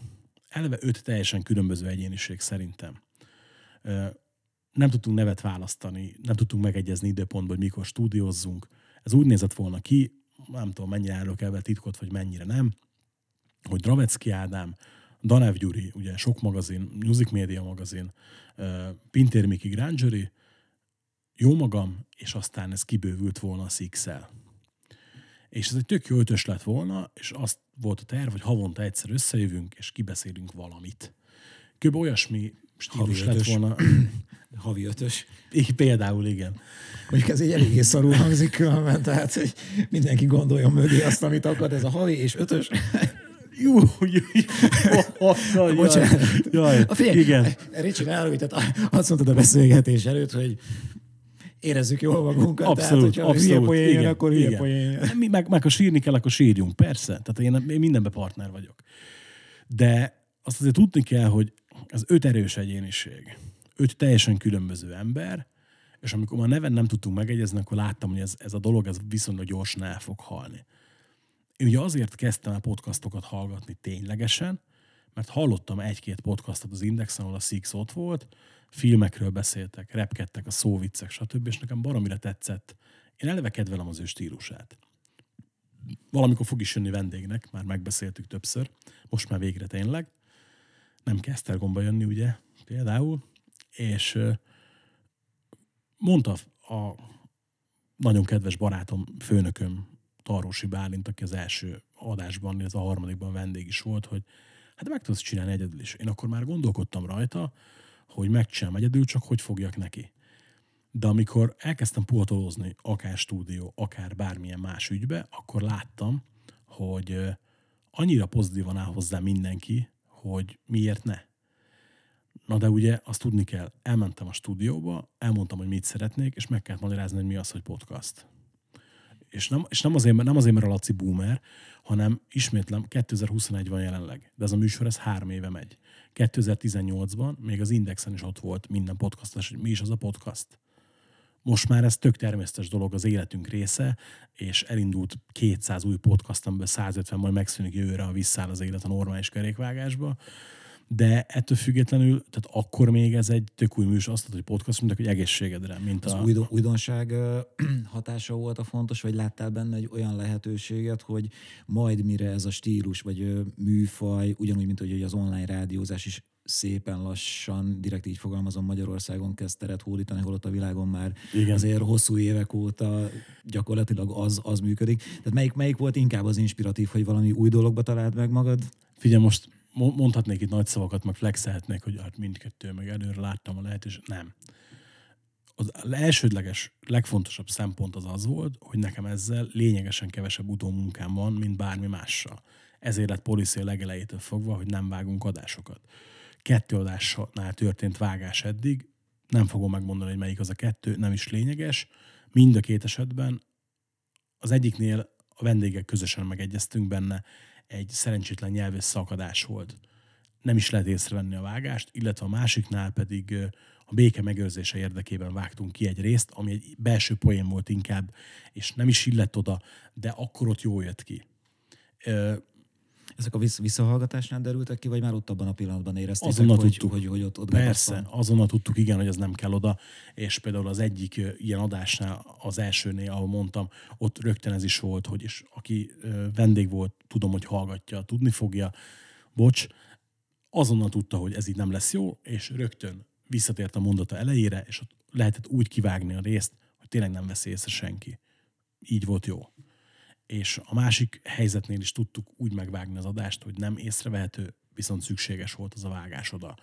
eleve öt teljesen különböző egyéniség szerintem. Nem tudtunk nevet választani, nem tudtunk megegyezni időpontban, hogy mikor stúdiózzunk. Ez úgy nézett volna ki, nem tudom, mennyire állok ebben titkot, vagy mennyire nem, hogy Dravecki Ádám, Danev Gyuri, ugye sok magazin, Music Media magazin, Pintér Miki Grangeri, jó magam, és aztán ez kibővült volna a six -el. És ez egy tök jó ötös lett volna, és azt volt a terv, hogy havonta egyszer összejövünk, és kibeszélünk valamit. Kb. olyasmi stílus lett volna. Havi ötös. Így, például igen. Mondjuk ez egy eléggé szarul hangzik különben, tehát hogy mindenki gondoljon mögé azt, amit akar, ez a havi és ötös. Jó, jó, jó. Bocsánat. Jaj, a figyelj, igen. Ricsi, tehát azt mondtad a beszélgetés előtt, hogy érezzük jól magunkat. Abszolút, tehát, hogyha abszolút. hülye poén jön, igen, akkor hülye poén jön. Mi, meg, meg ha sírni kell, akkor sírjunk, persze. Tehát én, én mindenben partner vagyok. De azt azért tudni kell, hogy az öt erős egyéniség, öt teljesen különböző ember, és amikor már neven nem tudtunk megegyezni, akkor láttam, hogy ez, ez a dolog ez viszonylag gyorsan el fog halni. Én ugye azért kezdtem el podcastokat hallgatni ténylegesen, mert hallottam egy-két podcastot az Indexen, ahol a Six ott volt, filmekről beszéltek, repkedtek a szóviccek, stb. És nekem baromira tetszett. Én eleve kedvelem az ő stílusát. Valamikor fog is jönni vendégnek, már megbeszéltük többször, most már végre tényleg. Nem kell Esztergomba jönni, ugye, például. És mondta a nagyon kedves barátom, főnököm, Tarósi Bálint, aki az első adásban, ez a harmadikban vendég is volt, hogy hát meg tudsz csinálni egyedül is. Én akkor már gondolkodtam rajta, hogy megcsinálom egyedül, csak hogy fogjak neki. De amikor elkezdtem puhatolózni akár stúdió, akár bármilyen más ügybe, akkor láttam, hogy annyira pozitívan áll hozzá mindenki, hogy miért ne. Na de ugye azt tudni kell, elmentem a stúdióba, elmondtam, hogy mit szeretnék, és meg kellett magyarázni, hogy mi az, hogy podcast. És nem, és nem, azért, nem azért, mert a Laci boomer, hanem ismétlem, 2021 van jelenleg, de ez a műsor ez három éve megy. 2018-ban még az Indexen is ott volt minden podcast, hogy mi is az a podcast. Most már ez tök természetes dolog, az életünk része, és elindult 200 új podcast, amiből 150 majd megszűnik jövőre, ha visszáll az élet a normális kerékvágásba de ettől függetlenül, tehát akkor még ez egy tök új műsor, azt hogy podcast, mint hogy egészségedre. Mint az a... újdon, újdonság hatása volt a fontos, vagy láttál benne egy olyan lehetőséget, hogy majd mire ez a stílus, vagy műfaj, ugyanúgy, mint hogy az online rádiózás is szépen lassan, direkt így fogalmazom, Magyarországon kezd teret hódítani, holott a világon már Igen. azért hosszú évek óta gyakorlatilag az, az működik. Tehát melyik, melyik volt inkább az inspiratív, hogy valami új dologba talált meg magad? Figyelj, most mondhatnék itt nagy szavakat, meg flexelhetnék, hogy hát mindkettő, meg előre láttam a lehetőséget. Nem. Az elsődleges, legfontosabb szempont az az volt, hogy nekem ezzel lényegesen kevesebb utómunkám van, mint bármi mással. Ezért lett policy a legelejétől fogva, hogy nem vágunk adásokat. Kettő adásnál történt vágás eddig, nem fogom megmondani, hogy melyik az a kettő, nem is lényeges. Mind a két esetben az egyiknél a vendégek közösen megegyeztünk benne, egy szerencsétlen nyelvész szakadás volt. Nem is lehet észrevenni a vágást, illetve a másiknál pedig a béke megőrzése érdekében vágtunk ki egy részt, ami egy belső poén volt inkább, és nem is illett oda, de akkor ott jól jött ki. Ezek a visszahallgatásnál derültek ki, vagy már ott abban a pillanatban éreztétek, azonnal hogy, tudtuk. hogy, hogy ott, ott Persze, azonnal tudtuk, igen, hogy az nem kell oda, és például az egyik ilyen adásnál, az elsőnél, ahol mondtam, ott rögtön ez is volt, hogy és aki vendég volt, tudom, hogy hallgatja, tudni fogja, bocs, azonnal tudta, hogy ez így nem lesz jó, és rögtön visszatért a mondata elejére, és ott lehetett úgy kivágni a részt, hogy tényleg nem veszi észre senki. Így volt jó és a másik helyzetnél is tudtuk úgy megvágni az adást, hogy nem észrevehető, viszont szükséges volt az a vágás oda.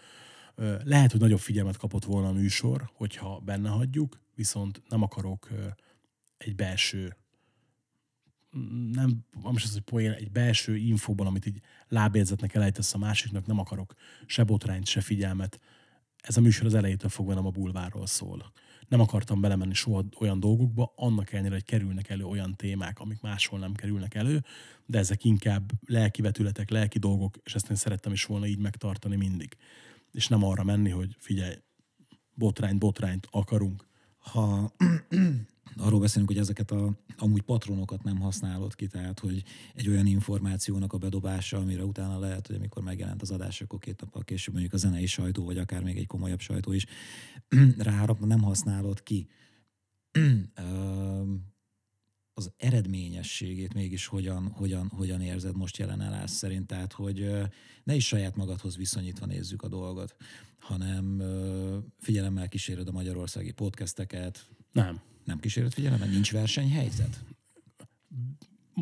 Lehet, hogy nagyobb figyelmet kapott volna a műsor, hogyha benne hagyjuk, viszont nem akarok egy belső nem, nem is az, hogy poén, egy belső infóban, amit így lábjegyzetnek elejtesz a másiknak, nem akarok se botrányt, se figyelmet. Ez a műsor az elejétől fogva nem a bulvárról szól nem akartam belemenni soha olyan dolgokba, annak ellenére, hogy kerülnek elő olyan témák, amik máshol nem kerülnek elő, de ezek inkább lelki vetületek, lelki dolgok, és ezt én szerettem is volna így megtartani mindig. És nem arra menni, hogy figyelj, botrányt, botrányt akarunk. Ha arról beszélünk, hogy ezeket a amúgy patronokat nem használod ki, tehát hogy egy olyan információnak a bedobása, amire utána lehet, hogy amikor megjelent az adás, akkor két nappal később mondjuk a zenei sajtó, vagy akár még egy komolyabb sajtó is ráharap, nem használod ki. az eredményességét mégis hogyan, hogyan, hogyan érzed most jelen állás szerint, tehát hogy ne is saját magadhoz viszonyítva nézzük a dolgot, hanem figyelemmel kíséred a magyarországi podcasteket. Nem. Nem kíséred figyelemmel? Nincs versenyhelyzet?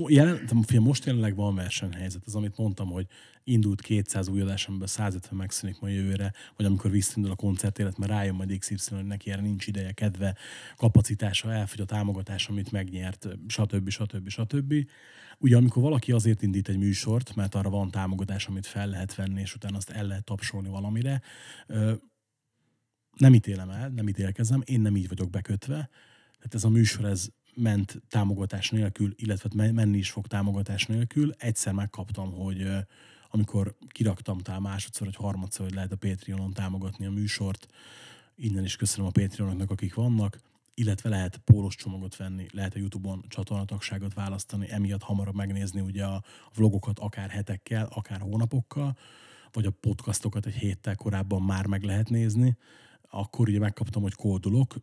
Jelen, most jelenleg van versenyhelyzet. Az, amit mondtam, hogy indult 200 új adás, amiből 150 megszűnik ma jövőre, vagy amikor visszindul a koncertélet, mert rájön majd XY, hogy neki erre nincs ideje, kedve, kapacitása, elfogy a támogatás, amit megnyert, stb. stb. stb. Ugye amikor valaki azért indít egy műsort, mert arra van támogatás, amit fel lehet venni, és utána azt el lehet tapsolni valamire, nem ítélem el, nem ítélkezem, én nem így vagyok bekötve. Tehát ez a műsor, ez ment támogatás nélkül, illetve menni is fog támogatás nélkül. Egyszer megkaptam, hogy amikor kiraktam talán másodszor, vagy harmadszor, hogy lehet a Patreonon támogatni a műsort, innen is köszönöm a Patreonoknak, akik vannak, illetve lehet pólós csomagot venni, lehet a Youtube-on csatornatagságot választani, emiatt hamarabb megnézni ugye a vlogokat akár hetekkel, akár hónapokkal, vagy a podcastokat egy héttel korábban már meg lehet nézni. Akkor ugye megkaptam, hogy kódolok,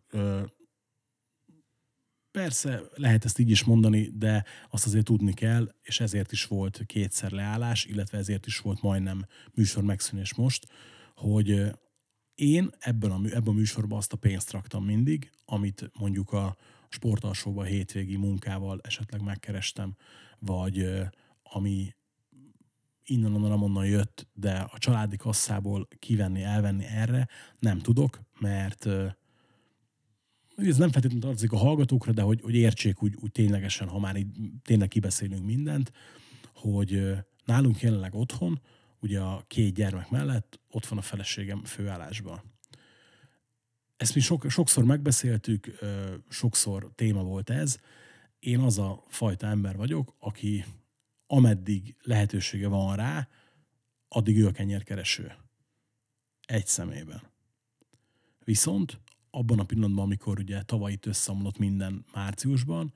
Persze, lehet ezt így is mondani, de azt azért tudni kell, és ezért is volt kétszer leállás, illetve ezért is volt majdnem műsor megszűnés most, hogy én ebben a, ebben a műsorban azt a pénzt raktam mindig, amit mondjuk a sportalsóban hétvégi munkával esetleg megkerestem, vagy ami innen onnan onnan jött, de a családi kasszából kivenni, elvenni erre nem tudok, mert ez nem feltétlenül tartozik a hallgatókra, de hogy, hogy értsék úgy, úgy ténylegesen, ha már így tényleg kibeszélünk mindent, hogy nálunk jelenleg otthon, ugye a két gyermek mellett ott van a feleségem főállásban. Ezt mi sok, sokszor megbeszéltük, sokszor téma volt ez. Én az a fajta ember vagyok, aki ameddig lehetősége van rá, addig ő a kenyérkereső. Egy szemében. Viszont abban a pillanatban, amikor ugye tavaly itt összeomlott minden márciusban,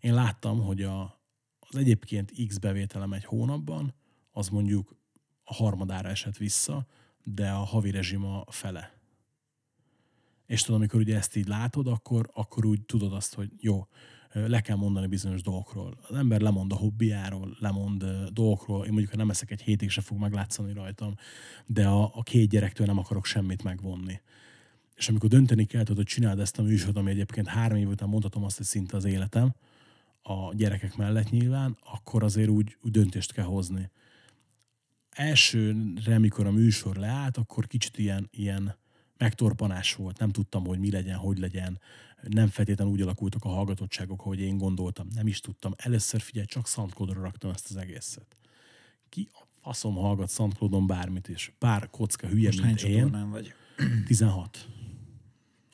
én láttam, hogy a, az egyébként X bevételem egy hónapban, az mondjuk a harmadára esett vissza, de a havi rezsim a fele. És tudod, amikor ugye ezt így látod, akkor, akkor úgy tudod azt, hogy jó, le kell mondani bizonyos dolgokról. Az ember lemond a hobbiáról, lemond dolgokról. Én mondjuk, ha nem eszek egy hétig, se fog meglátszani rajtam, de a, a két gyerektől nem akarok semmit megvonni és amikor dönteni kell, hogy csináld ezt a műsort, ami egyébként három év után mondhatom azt, hogy szinte az életem, a gyerekek mellett nyilván, akkor azért úgy, úgy döntést kell hozni. Elsőre, mikor a műsor leállt, akkor kicsit ilyen, ilyen megtorpanás volt, nem tudtam, hogy mi legyen, hogy legyen, nem feltétlenül úgy alakultak a hallgatottságok, hogy én gondoltam, nem is tudtam. Először figyelj, csak SoundCloud-ra raktam ezt az egészet. Ki a faszom hallgat soundcloud bármit is. Pár kocka hülye, Most mint én. vagy? 16.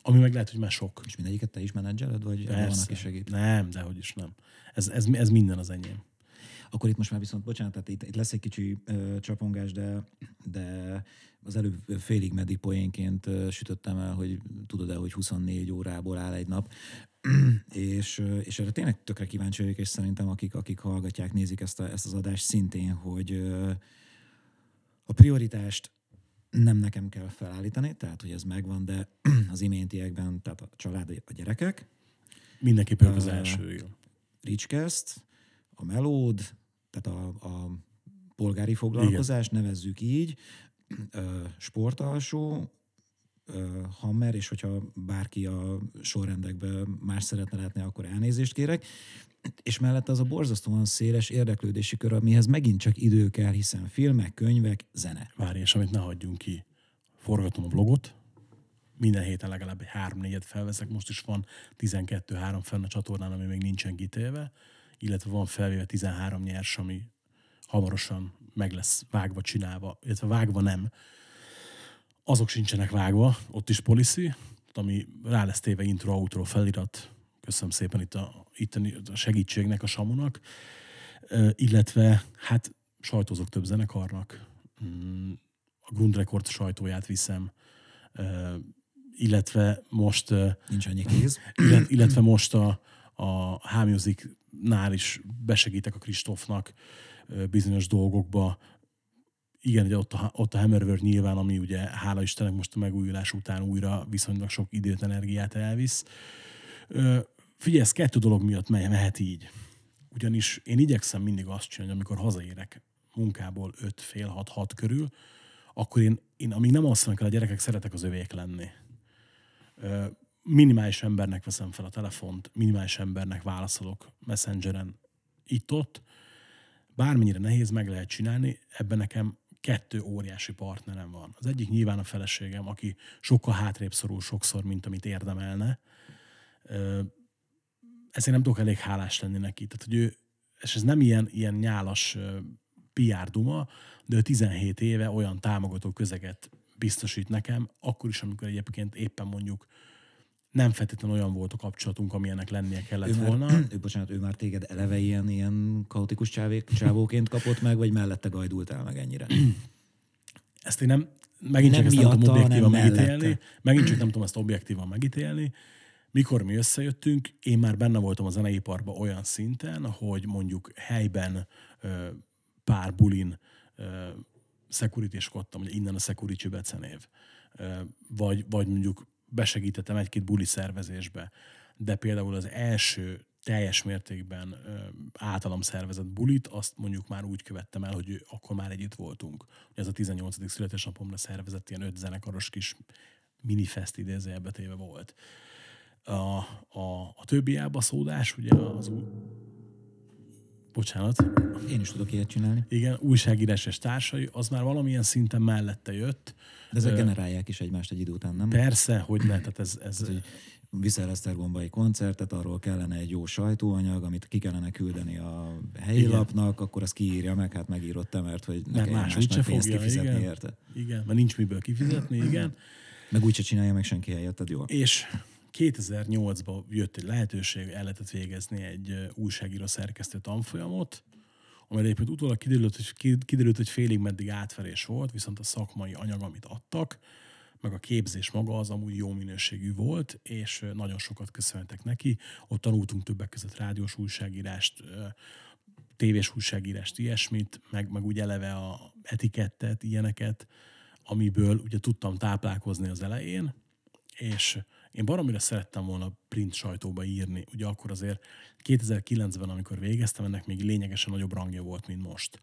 Ami meg lehet, hogy már sok. És mindegyiket te is menedzseled, vagy van, aki segít? Nem, de hogy is nem. Ez, ez, ez minden az enyém. Akkor itt most már viszont, bocsánat, tehát itt, itt lesz egy kicsi ö, csapongás, de, de az előbb félig meddig poénként ö, sütöttem el, hogy tudod-e, hogy 24 órából áll egy nap, és, és erre tényleg tökre kíváncsi vagyok, és szerintem akik, akik hallgatják, nézik ezt, a, ezt az adást szintén, hogy a prioritást nem nekem kell felállítani, tehát hogy ez megvan, de az iméntiekben, tehát a család, a gyerekek. Mindenképpen uh, az első. Ricskeszt, a melód, tehát a, a polgári foglalkozás, Igen. nevezzük így, uh, sportalsó, uh, Hammer, és hogyha bárki a sorrendekben más szeretne látni, akkor elnézést kérek és mellett az a borzasztóan széles érdeklődési kör, amihez megint csak idő kell, hiszen filmek, könyvek, zene. Várj, és amit ne hagyjunk ki. Forgatom a vlogot, minden héten legalább három-négyet felveszek, most is van 12-3 fenn a csatornán, ami még nincsen kitélve, illetve van felvéve 13 nyers, ami hamarosan meg lesz vágva, csinálva, illetve vágva nem. Azok sincsenek vágva, ott is policy, ami rá lesz téve intro, outro, felirat, köszönöm szépen itt a, itt a segítségnek, a Samunak, illetve hát sajtózok több zenekarnak, mm, a Grund Record sajtóját viszem, illetve most Nincs annyi kéz. illet- illetve most a, a H-Music-nál is besegítek a Kristófnak bizonyos dolgokba. Igen, ugye ott a, ott a Hammerworld nyilván, ami ugye hála Istennek most a megújulás után újra viszonylag sok időt, energiát elvisz. Figyelj, ez kettő dolog miatt me- mehet így. Ugyanis én igyekszem mindig azt csinálni, hogy amikor hazaérek munkából 5 fél 6 6 körül, akkor én, én amíg nem alszanak el a gyerekek, szeretek az övék lenni Ö, minimális embernek veszem fel a telefont, minimális embernek válaszolok messengeren itt-ott. Bármennyire nehéz, meg lehet csinálni, ebben nekem kettő óriási partnerem van. Az egyik nyilván a feleségem, aki sokkal hátrébb szorul sokszor, mint amit érdemelne. Ezért nem tudok elég hálás lenni neki. Tehát, hogy ő, és ez nem ilyen, ilyen nyálas PR duma, de ő 17 éve olyan támogató közeget biztosít nekem, akkor is, amikor egyébként éppen mondjuk nem feltétlenül olyan volt a kapcsolatunk, amilyennek lennie kellett Ő már, volna. ő, bocsánat, ő már téged eleve ilyen, ilyen kaotikus csávék, csávóként kapott meg, vagy mellette gajdultál meg ennyire? Ezt én nem, megint Nem csak ezt nem tudom miatta, objektívan hanem megítélni. mellette. Megint csak nem tudom ezt objektívan megítélni. Mikor mi összejöttünk, én már benne voltam a zeneiparban olyan szinten, hogy mondjuk helyben pár bulin ö, security-skodtam, ugye innen a security becenév. Vagy, vagy mondjuk besegítettem egy-két buli szervezésbe. De például az első teljes mértékben általam szervezett bulit, azt mondjuk már úgy követtem el, hogy akkor már együtt voltunk. Ez a 18. születésnapomra szervezett ilyen öt zenekaros kis minifest idézőjelbe téve volt. A, a, a többi elbaszódás, ugye az. Bocsánat. Én is tudok ilyet csinálni. Igen, újságírás és társai, az már valamilyen szinten mellette jött. De ezek generálják is egymást egy idő után, nem? Persze, hogy ne, tehát ez, ez hogy viszel Esztergomba egy koncertet, arról kellene egy jó sajtóanyag, amit ki kellene küldeni a helyi Igen. lapnak, akkor azt kiírja meg, hát megírod te, mert hogy ne kelljen más úgyse fogja, kifizetni igen. érte. Igen, mert nincs miből kifizetni, igen. Meg úgyse csinálja meg senki helyetted jól. És 2008-ban jött egy lehetőség, el lehetett végezni egy újságíró szerkesztő tanfolyamot, amely egyébként utólag kiderült, hogy, ki- kiderült, hogy félig meddig átverés volt, viszont a szakmai anyag, amit adtak, meg a képzés maga az amúgy jó minőségű volt, és nagyon sokat köszönhetek neki. Ott tanultunk többek között rádiós újságírást, tévés újságírást, ilyesmit, meg, meg úgy eleve a etikettet, ilyeneket, amiből ugye tudtam táplálkozni az elején, és én baromira szerettem volna print sajtóba írni. Ugye akkor azért 2009-ben, amikor végeztem, ennek még lényegesen nagyobb rangja volt, mint most.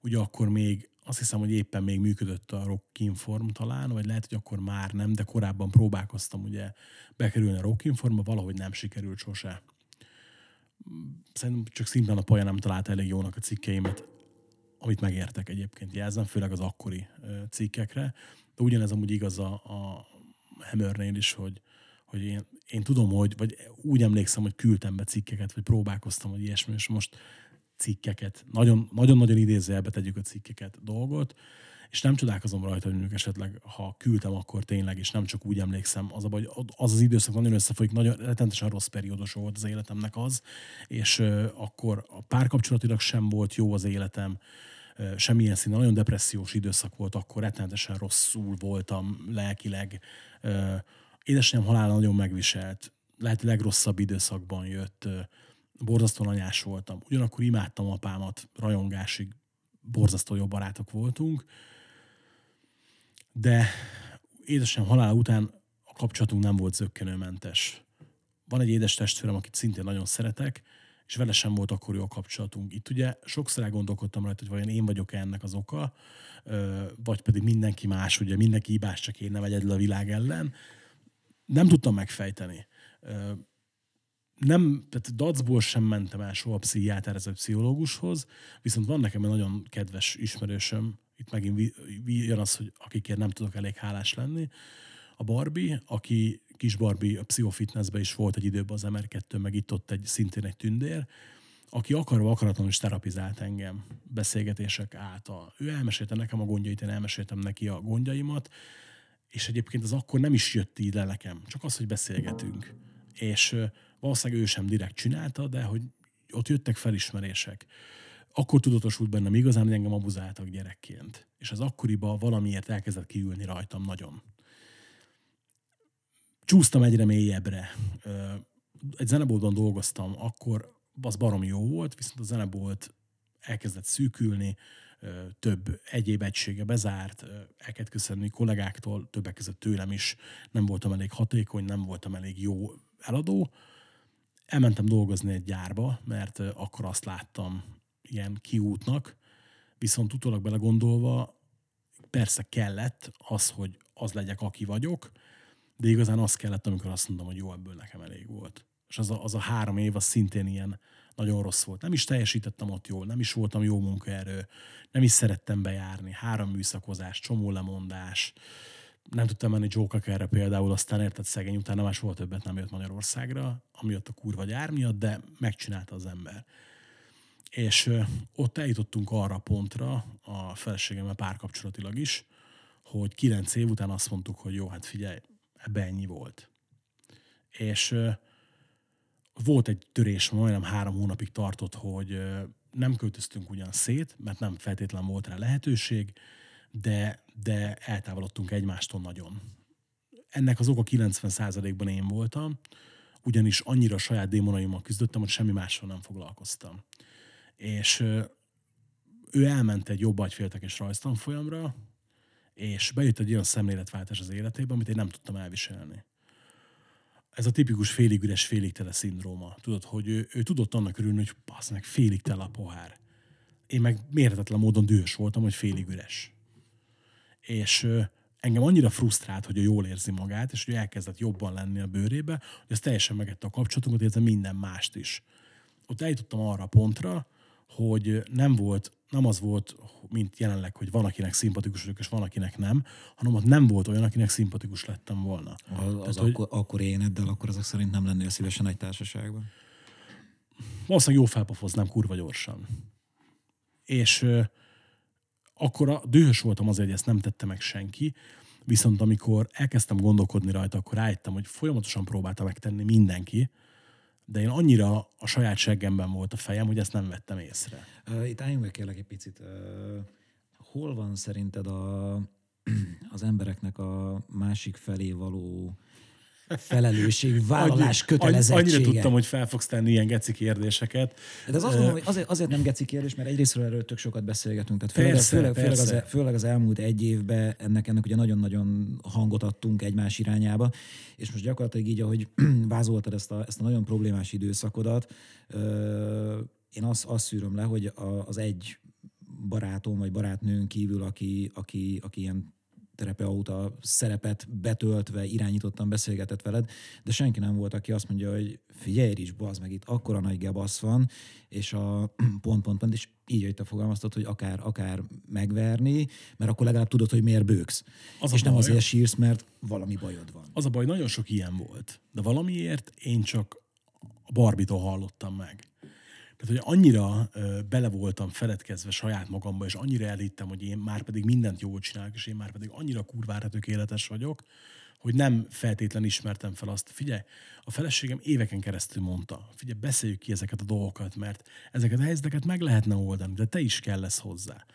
Ugye akkor még azt hiszem, hogy éppen még működött a Rock Inform talán, vagy lehet, hogy akkor már nem, de korábban próbálkoztam ugye bekerülni a Rock Informba, valahogy nem sikerült sose. Szerintem csak szimplán a paja nem találta elég jónak a cikkeimet, amit megértek egyébként jelzem, főleg az akkori cikkekre. De ugyanez amúgy igaz a, a Hammernél is, hogy, hogy én, én tudom, hogy, vagy úgy emlékszem, hogy küldtem be cikkeket, vagy próbálkoztam, hogy ilyesmi, és most cikkeket, nagyon- nagyon-nagyon idézőjelbe tegyük a cikkeket, dolgot, és nem csodálkozom rajta, hogy esetleg, ha küldtem, akkor tényleg, és nem csak úgy emlékszem, az a baj, az az időszak nagyon összefolyik, nagyon rettenetesen rossz periódus volt az életemnek az, és ö, akkor a párkapcsolatilag sem volt jó az életem, ö, semmilyen színen, nagyon depressziós időszak volt, akkor rettenetesen rosszul voltam lelkileg. Ö, Édesanyám halála nagyon megviselt, lehet legrosszabb időszakban jött, ö, borzasztóan anyás voltam. Ugyanakkor imádtam apámat, rajongásig borzasztó jó barátok voltunk, de édesanyám halála után a kapcsolatunk nem volt zöggenőmentes. Van egy édes testvérem, akit szintén nagyon szeretek, és vele sem volt akkor jó a kapcsolatunk. Itt ugye sokszor elgondolkodtam rajta, hogy vajon én vagyok ennek az oka, vagy pedig mindenki más, ugye mindenki hibás, csak én nem egyedül a világ ellen. Nem tudtam megfejteni. Nem, tehát dacból sem mentem el soha pszichiáterhez pszichológushoz, viszont van nekem egy nagyon kedves ismerősöm, itt megint jön az, hogy akikért nem tudok elég hálás lenni, a Barbie, aki kis Barbie a pszichofitnessben is volt egy időben az MR2, meg itt ott egy, szintén egy tündér, aki akarva akaratlanul is terapizált engem beszélgetések által. Ő elmesélte nekem a gondjait, én elmeséltem neki a gondjaimat, és egyébként az akkor nem is jött így le nekem, csak az, hogy beszélgetünk. És valószínűleg ő sem direkt csinálta, de hogy ott jöttek felismerések. Akkor tudatosult bennem igazán, hogy engem abuzáltak gyerekként. És az akkoriban valamiért elkezdett kiülni rajtam nagyon. csúsztam egyre mélyebbre. Egy zeneboltban dolgoztam, akkor az barom jó volt, viszont a zenebolt elkezdett szűkülni, több egyéb egysége bezárt, el kellett köszönni kollégáktól, többek között tőlem is nem voltam elég hatékony, nem voltam elég jó eladó. Elmentem dolgozni egy gyárba, mert akkor azt láttam ilyen kiútnak, viszont utólag belegondolva persze kellett az, hogy az legyek, aki vagyok, de igazán az kellett, amikor azt mondtam, hogy jó, ebből nekem elég volt. És az a, az a három év, az szintén ilyen nagyon rossz volt. Nem is teljesítettem ott jól, nem is voltam jó munkaerő, nem is szerettem bejárni, három műszakozás, csomó lemondás, nem tudtam menni Joe például, aztán érted szegény, utána már soha többet nem jött Magyarországra, amiatt a kurva gyár miatt, de megcsinálta az ember. És ott eljutottunk arra a pontra, a feleségemmel párkapcsolatilag is, hogy kilenc év után azt mondtuk, hogy jó, hát figyelj, ebbe ennyi volt. És volt egy törés, majdnem három hónapig tartott, hogy nem költöztünk ugyan szét, mert nem feltétlen volt rá lehetőség, de, de eltávolodtunk egymástól nagyon. Ennek az oka 90%-ban én voltam, ugyanis annyira saját démonaimmal küzdöttem, hogy semmi mással nem foglalkoztam. És ő elment egy jobb agyféltekes rajztanfolyamra, és bejött egy olyan szemléletváltás az életébe, amit én nem tudtam elviselni. Ez a tipikus félig üres, félig tele szindróma. Tudod, hogy ő, ő tudott annak örülni, hogy passz meg, félig tele a pohár. Én meg mérhetetlen módon dühös voltam, hogy félig üres. És ö, engem annyira frusztrált, hogy ő jól érzi magát, és hogy elkezdett jobban lenni a bőrébe, hogy ez teljesen megette a kapcsolatunkat, illetve minden mást is. Ott eljutottam arra a pontra, hogy nem volt, nem az volt, mint jelenleg, hogy van, akinek szimpatikus vagyok, és van, akinek nem, hanem ott nem volt olyan, akinek szimpatikus lettem volna. Az, az hogy- akkor, akkor éneddel, akkor azok szerint nem lennél szívesen egy társaságban. valószínűleg jó felpofoznám kurva gyorsan. És ö, akkor a, dühös voltam azért, hogy ezt nem tette meg senki, viszont amikor elkezdtem gondolkodni rajta, akkor rájöttem, hogy folyamatosan próbálta megtenni mindenki, de én annyira a saját seggemben volt a fejem, hogy ezt nem vettem észre. Itt álljunk meg kérlek egy picit. Hol van szerinted a, az embereknek a másik felé való felelősség, vállalás, Annyi- kötelezettsége? Annyira tudtam, hogy fel fogsz tenni ilyen geci kérdéseket. De az azt mondom, hogy azért, azért nem geci kérdés, mert egyrésztről erről tök sokat beszélgetünk. Tehát főleg, Persze, főleg, főleg, az, persze. főleg az elmúlt egy évben ennek, ennek ugye nagyon-nagyon hangot adtunk egymás irányába, és most gyakorlatilag így, ahogy vázoltad ezt a, ezt a nagyon problémás időszakodat, én azt, azt szűröm le, hogy az egy barátom vagy barátnőn kívül, aki, aki, aki ilyen terapeuta szerepet betöltve, irányítottan beszélgetett veled, de senki nem volt, aki azt mondja, hogy figyelj is, bazd meg itt akkora nagy gebasz van, és a pont, pont, pont, és így, hogy te fogalmaztad, hogy akár, akár megverni, mert akkor legalább tudod, hogy miért bőksz. Az és nem baj. azért sírsz, mert valami bajod van. Az a baj, nagyon sok ilyen volt. De valamiért én csak a Barbitól hallottam meg. Tehát, hogy annyira bele voltam feledkezve saját magamba, és annyira elhittem, hogy én már pedig mindent jól csinálok, és én már pedig annyira kurvára tökéletes vagyok, hogy nem feltétlen ismertem fel azt. Figyelj, a feleségem éveken keresztül mondta, figyelj, beszéljük ki ezeket a dolgokat, mert ezeket a helyzeteket meg lehetne oldani, de te is kell lesz hozzá.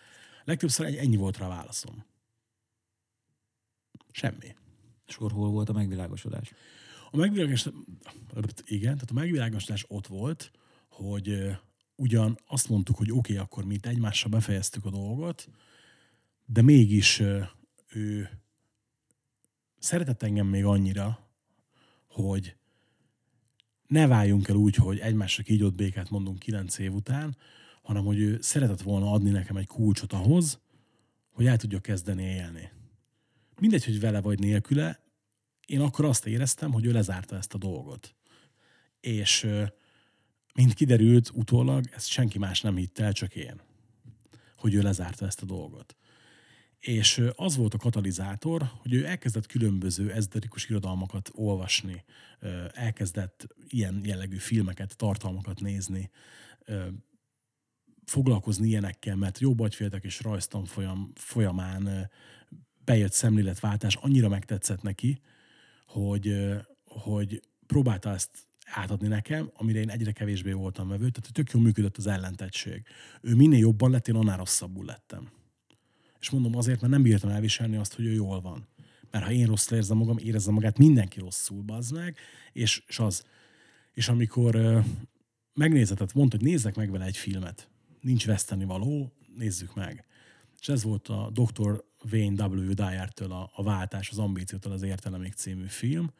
Legtöbbször egy- ennyi volt rá a válaszom. Semmi. És akkor hol volt a megvilágosodás? A megvilágosodás, igen, tehát a megvilágosodás ott volt, hogy ugyan azt mondtuk, hogy oké, okay, akkor mi itt egymással befejeztük a dolgot, de mégis ő szeretett engem még annyira, hogy ne váljunk el úgy, hogy egymásra kígyott békát mondunk kilenc év után, hanem hogy ő szeretett volna adni nekem egy kulcsot ahhoz, hogy el tudja kezdeni élni. Mindegy, hogy vele vagy nélküle, én akkor azt éreztem, hogy ő lezárta ezt a dolgot. És mint kiderült utólag, ezt senki más nem hitte el, csak én, hogy ő lezárta ezt a dolgot. És az volt a katalizátor, hogy ő elkezdett különböző ezoterikus irodalmakat olvasni, elkezdett ilyen jellegű filmeket, tartalmakat nézni, foglalkozni ilyenekkel, mert jó agyféltek és rajztanfolyam folyamán ö, bejött szemléletváltás, annyira megtetszett neki, hogy, hogy próbálta ezt átadni nekem, amire én egyre kevésbé voltam vevő, tehát tök jól működött az ellentettség. Ő minél jobban lett, én annál rosszabbul lettem. És mondom azért, mert nem bírtam elviselni azt, hogy ő jól van. Mert ha én rosszul érzem magam, érezze magát mindenki rosszul, bazd meg, és, és az. És amikor uh, megnézett, tehát mondta, hogy nézzek meg vele egy filmet, nincs veszteni való, nézzük meg. És ez volt a Dr. Wayne W. Dyer-től a, a Váltás, az Ambíciótól az Értelemig című film.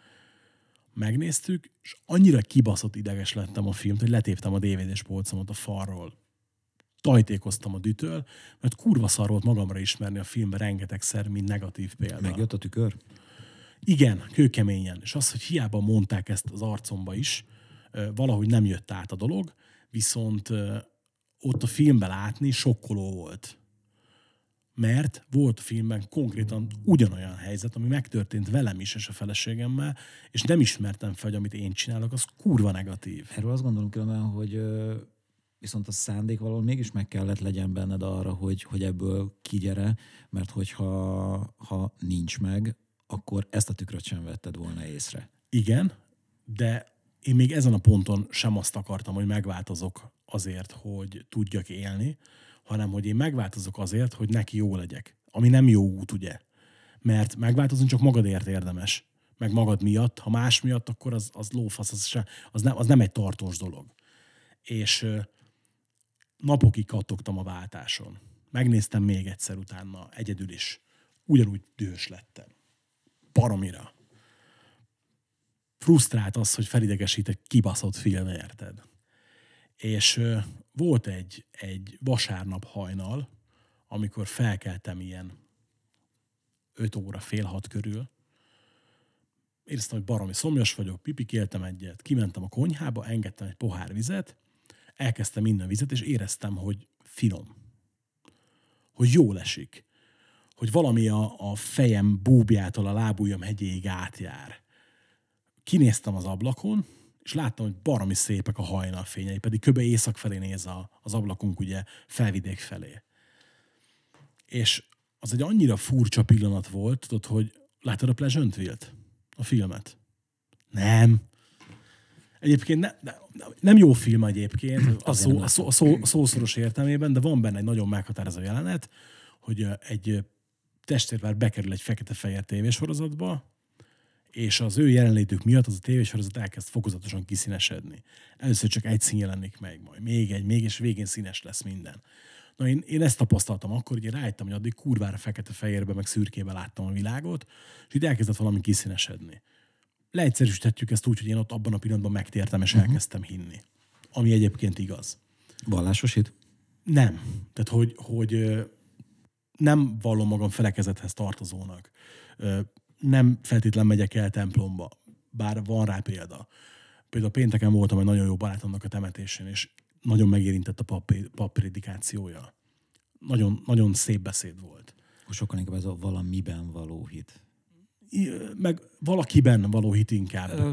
Megnéztük, és annyira kibaszott ideges lettem a filmt, hogy letéptem a DVD-s polcomat a falról. Tajtékoztam a dütől, mert kurva szar volt magamra ismerni a filmben rengetegszer, mint negatív példa. Megjött a tükör? Igen, kőkeményen. És az, hogy hiába mondták ezt az arcomba is, valahogy nem jött át a dolog, viszont ott a filmben látni sokkoló volt. Mert volt a filmben konkrétan ugyanolyan helyzet, ami megtörtént velem is és a feleségemmel, és nem ismertem fel, hogy amit én csinálok, az kurva negatív. Erről azt gondolom különben, hogy viszont a szándék valahol mégis meg kellett legyen benned arra, hogy, hogy ebből kigyere, mert hogyha ha nincs meg, akkor ezt a tükröt sem vetted volna észre. Igen, de én még ezen a ponton sem azt akartam, hogy megváltozok azért, hogy tudjak élni, hanem hogy én megváltozok azért, hogy neki jó legyek. Ami nem jó út, ugye? Mert megváltozni csak magadért érdemes. Meg magad miatt. Ha más miatt, akkor az, az lófasz, az, se, az, nem, az nem egy tartós dolog. És napokig kattogtam a váltáson. Megnéztem még egyszer utána, egyedül is. Ugyanúgy dühös lettem. Baromira. Frusztrált az, hogy felidegesít egy kibaszott film, érted? És volt egy, egy vasárnap hajnal, amikor felkeltem ilyen 5 óra, fél hat körül, éreztem, hogy baromi szomjas vagyok, pipikéltem egyet, kimentem a konyhába, engedtem egy pohár vizet, elkezdtem innen vizet, és éreztem, hogy finom. Hogy jól esik. Hogy valami a, a fejem búbjától a lábujjam hegyéig átjár. Kinéztem az ablakon, és láttam, hogy baromi szépek a hajnalfényei, pedig kb. észak felé néz a, az ablakunk ugye felvidék felé. És az egy annyira furcsa pillanat volt, tudod, hogy láttad a Pleasantville-t? A filmet? Nem. Egyébként ne, ne, nem jó film egyébként, a, szó, a, szó, a, szó, a szószoros értelmében, de van benne egy nagyon meghatározó jelenet, hogy egy testvérpár bekerül egy fekete-fehér tévésorozatba, és az ő jelenlétük miatt az a tévésorozat elkezd fokozatosan kiszínesedni. Először csak egy szín jelenik meg, majd még egy, még, és végén színes lesz minden. Na én, én ezt tapasztaltam akkor, én rájöttem, hogy addig kurvára fekete-fehérbe, meg szürkébe láttam a világot, és itt elkezdett valami kiszínesedni leegyszerűsíthetjük ezt úgy, hogy én ott abban a pillanatban megtértem, és uh-huh. elkezdtem hinni. Ami egyébként igaz. Vallásos hit? Nem. Tehát, hogy, hogy nem vallom magam felekezethez tartozónak. Nem feltétlen megyek el templomba, bár van rá példa. Például pénteken voltam egy nagyon jó barátomnak a temetésén, és nagyon megérintett a pap, pap prédikációja. Nagyon, nagyon szép beszéd volt. Sokkal inkább ez a valamiben való hit meg valakiben való hit inkább. Ö,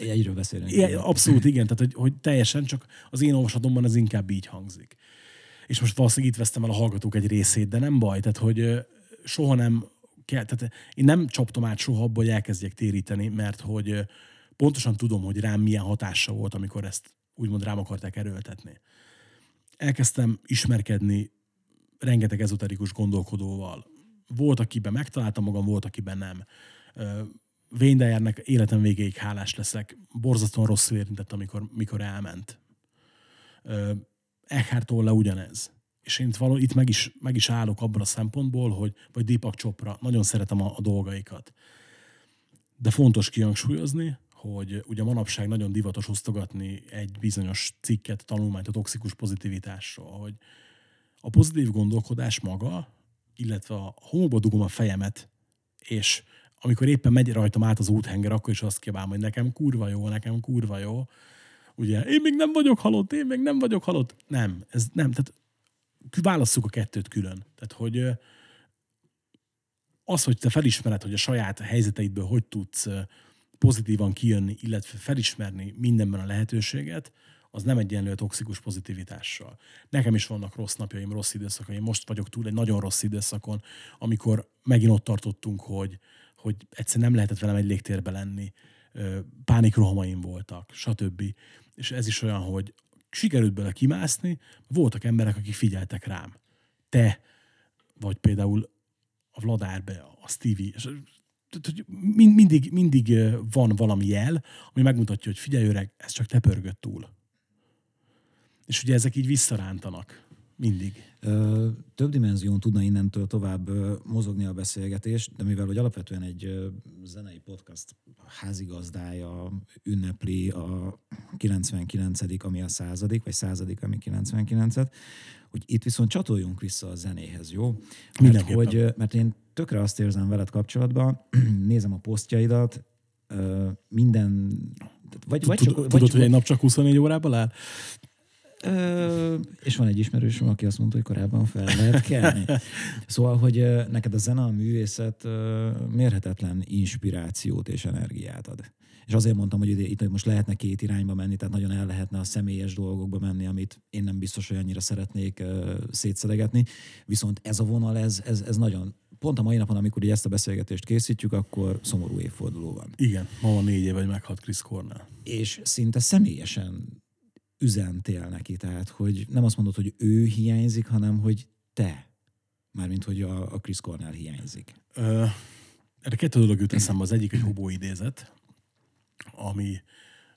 egyről beszélünk. Igen, abszolút igen, tehát hogy, hogy teljesen csak az én olvasatomban ez inkább így hangzik. És most valószínűleg itt vesztem el a hallgatók egy részét, de nem baj, tehát hogy soha nem kell, tehát én nem csaptam át soha abba, hogy elkezdjek téríteni, mert hogy pontosan tudom, hogy rám milyen hatása volt, amikor ezt úgymond rám akarták erőltetni. Elkezdtem ismerkedni rengeteg ezoterikus gondolkodóval, volt, akiben megtaláltam magam, volt, akiben nem. Véndejernek életem végéig hálás leszek. Borzasztóan rosszul érintett, amikor mikor elment. Eckhart Tolle ugyanez. És én itt, való, itt meg, is, meg is állok abban a szempontból, hogy, vagy Deepak Chopra, nagyon szeretem a, a dolgaikat. De fontos kihangsúlyozni, hogy ugye manapság nagyon divatos osztogatni egy bizonyos cikket, tanulmányt a toxikus pozitivitásról, hogy a pozitív gondolkodás maga illetve a homokba dugom a fejemet, és amikor éppen megy rajtam át az úthenger, akkor is azt kívánom, hogy nekem kurva jó, nekem kurva jó. Ugye, én még nem vagyok halott, én még nem vagyok halott. Nem, ez nem, tehát válasszuk a kettőt külön. Tehát, hogy az, hogy te felismered, hogy a saját helyzeteidből hogy tudsz pozitívan kijönni, illetve felismerni mindenben a lehetőséget, az nem egyenlő a toxikus pozitivitással. Nekem is vannak rossz napjaim, rossz időszakaim. Most vagyok túl egy nagyon rossz időszakon, amikor megint ott tartottunk, hogy, hogy egyszer nem lehetett velem egy légtérbe lenni, pánikrohamaim voltak, stb. És ez is olyan, hogy sikerült bele kimászni, voltak emberek, akik figyeltek rám. Te, vagy például a Vladárbe, a Stevie, és tehát, hogy min- mindig, mindig van valami jel, ami megmutatja, hogy figyelj öreg, ez csak te pörgött túl. És ugye ezek így visszarántanak. Mindig. Több dimenzión tudna innentől tovább mozogni a beszélgetés, de mivel hogy alapvetően egy zenei podcast házigazdája ünnepli a 99 ami a századik, vagy századik, ami 99-et, hogy itt viszont csatoljunk vissza a zenéhez, jó? Mert, hogy, mert én tökre azt érzem veled kapcsolatban, nézem a posztjaidat, minden... Vagy, vagy Tud- csak, Tudod, vagy, hogy egy nap csak 24 órában áll? Ö, és van egy ismerősöm, aki azt mondta, hogy korábban fel lehet kelni. Szóval, hogy neked a zene, a művészet mérhetetlen inspirációt és energiát ad. És azért mondtam, hogy itt most lehetne két irányba menni, tehát nagyon el lehetne a személyes dolgokba menni, amit én nem biztos, hogy annyira szeretnék szétszedegetni. Viszont ez a vonal, ez, ez, ez nagyon... Pont a mai napon, amikor így ezt a beszélgetést készítjük, akkor szomorú évforduló van. Igen, ma van négy év, hogy meghalt Chris Cornell. és szinte személyesen üzentél neki, tehát hogy nem azt mondod, hogy ő hiányzik, hanem hogy te. Mármint, hogy a, a Chris Cornell hiányzik. Ö, erre kettő dolog jut eszembe. Az egyik egy hobó idézet, ami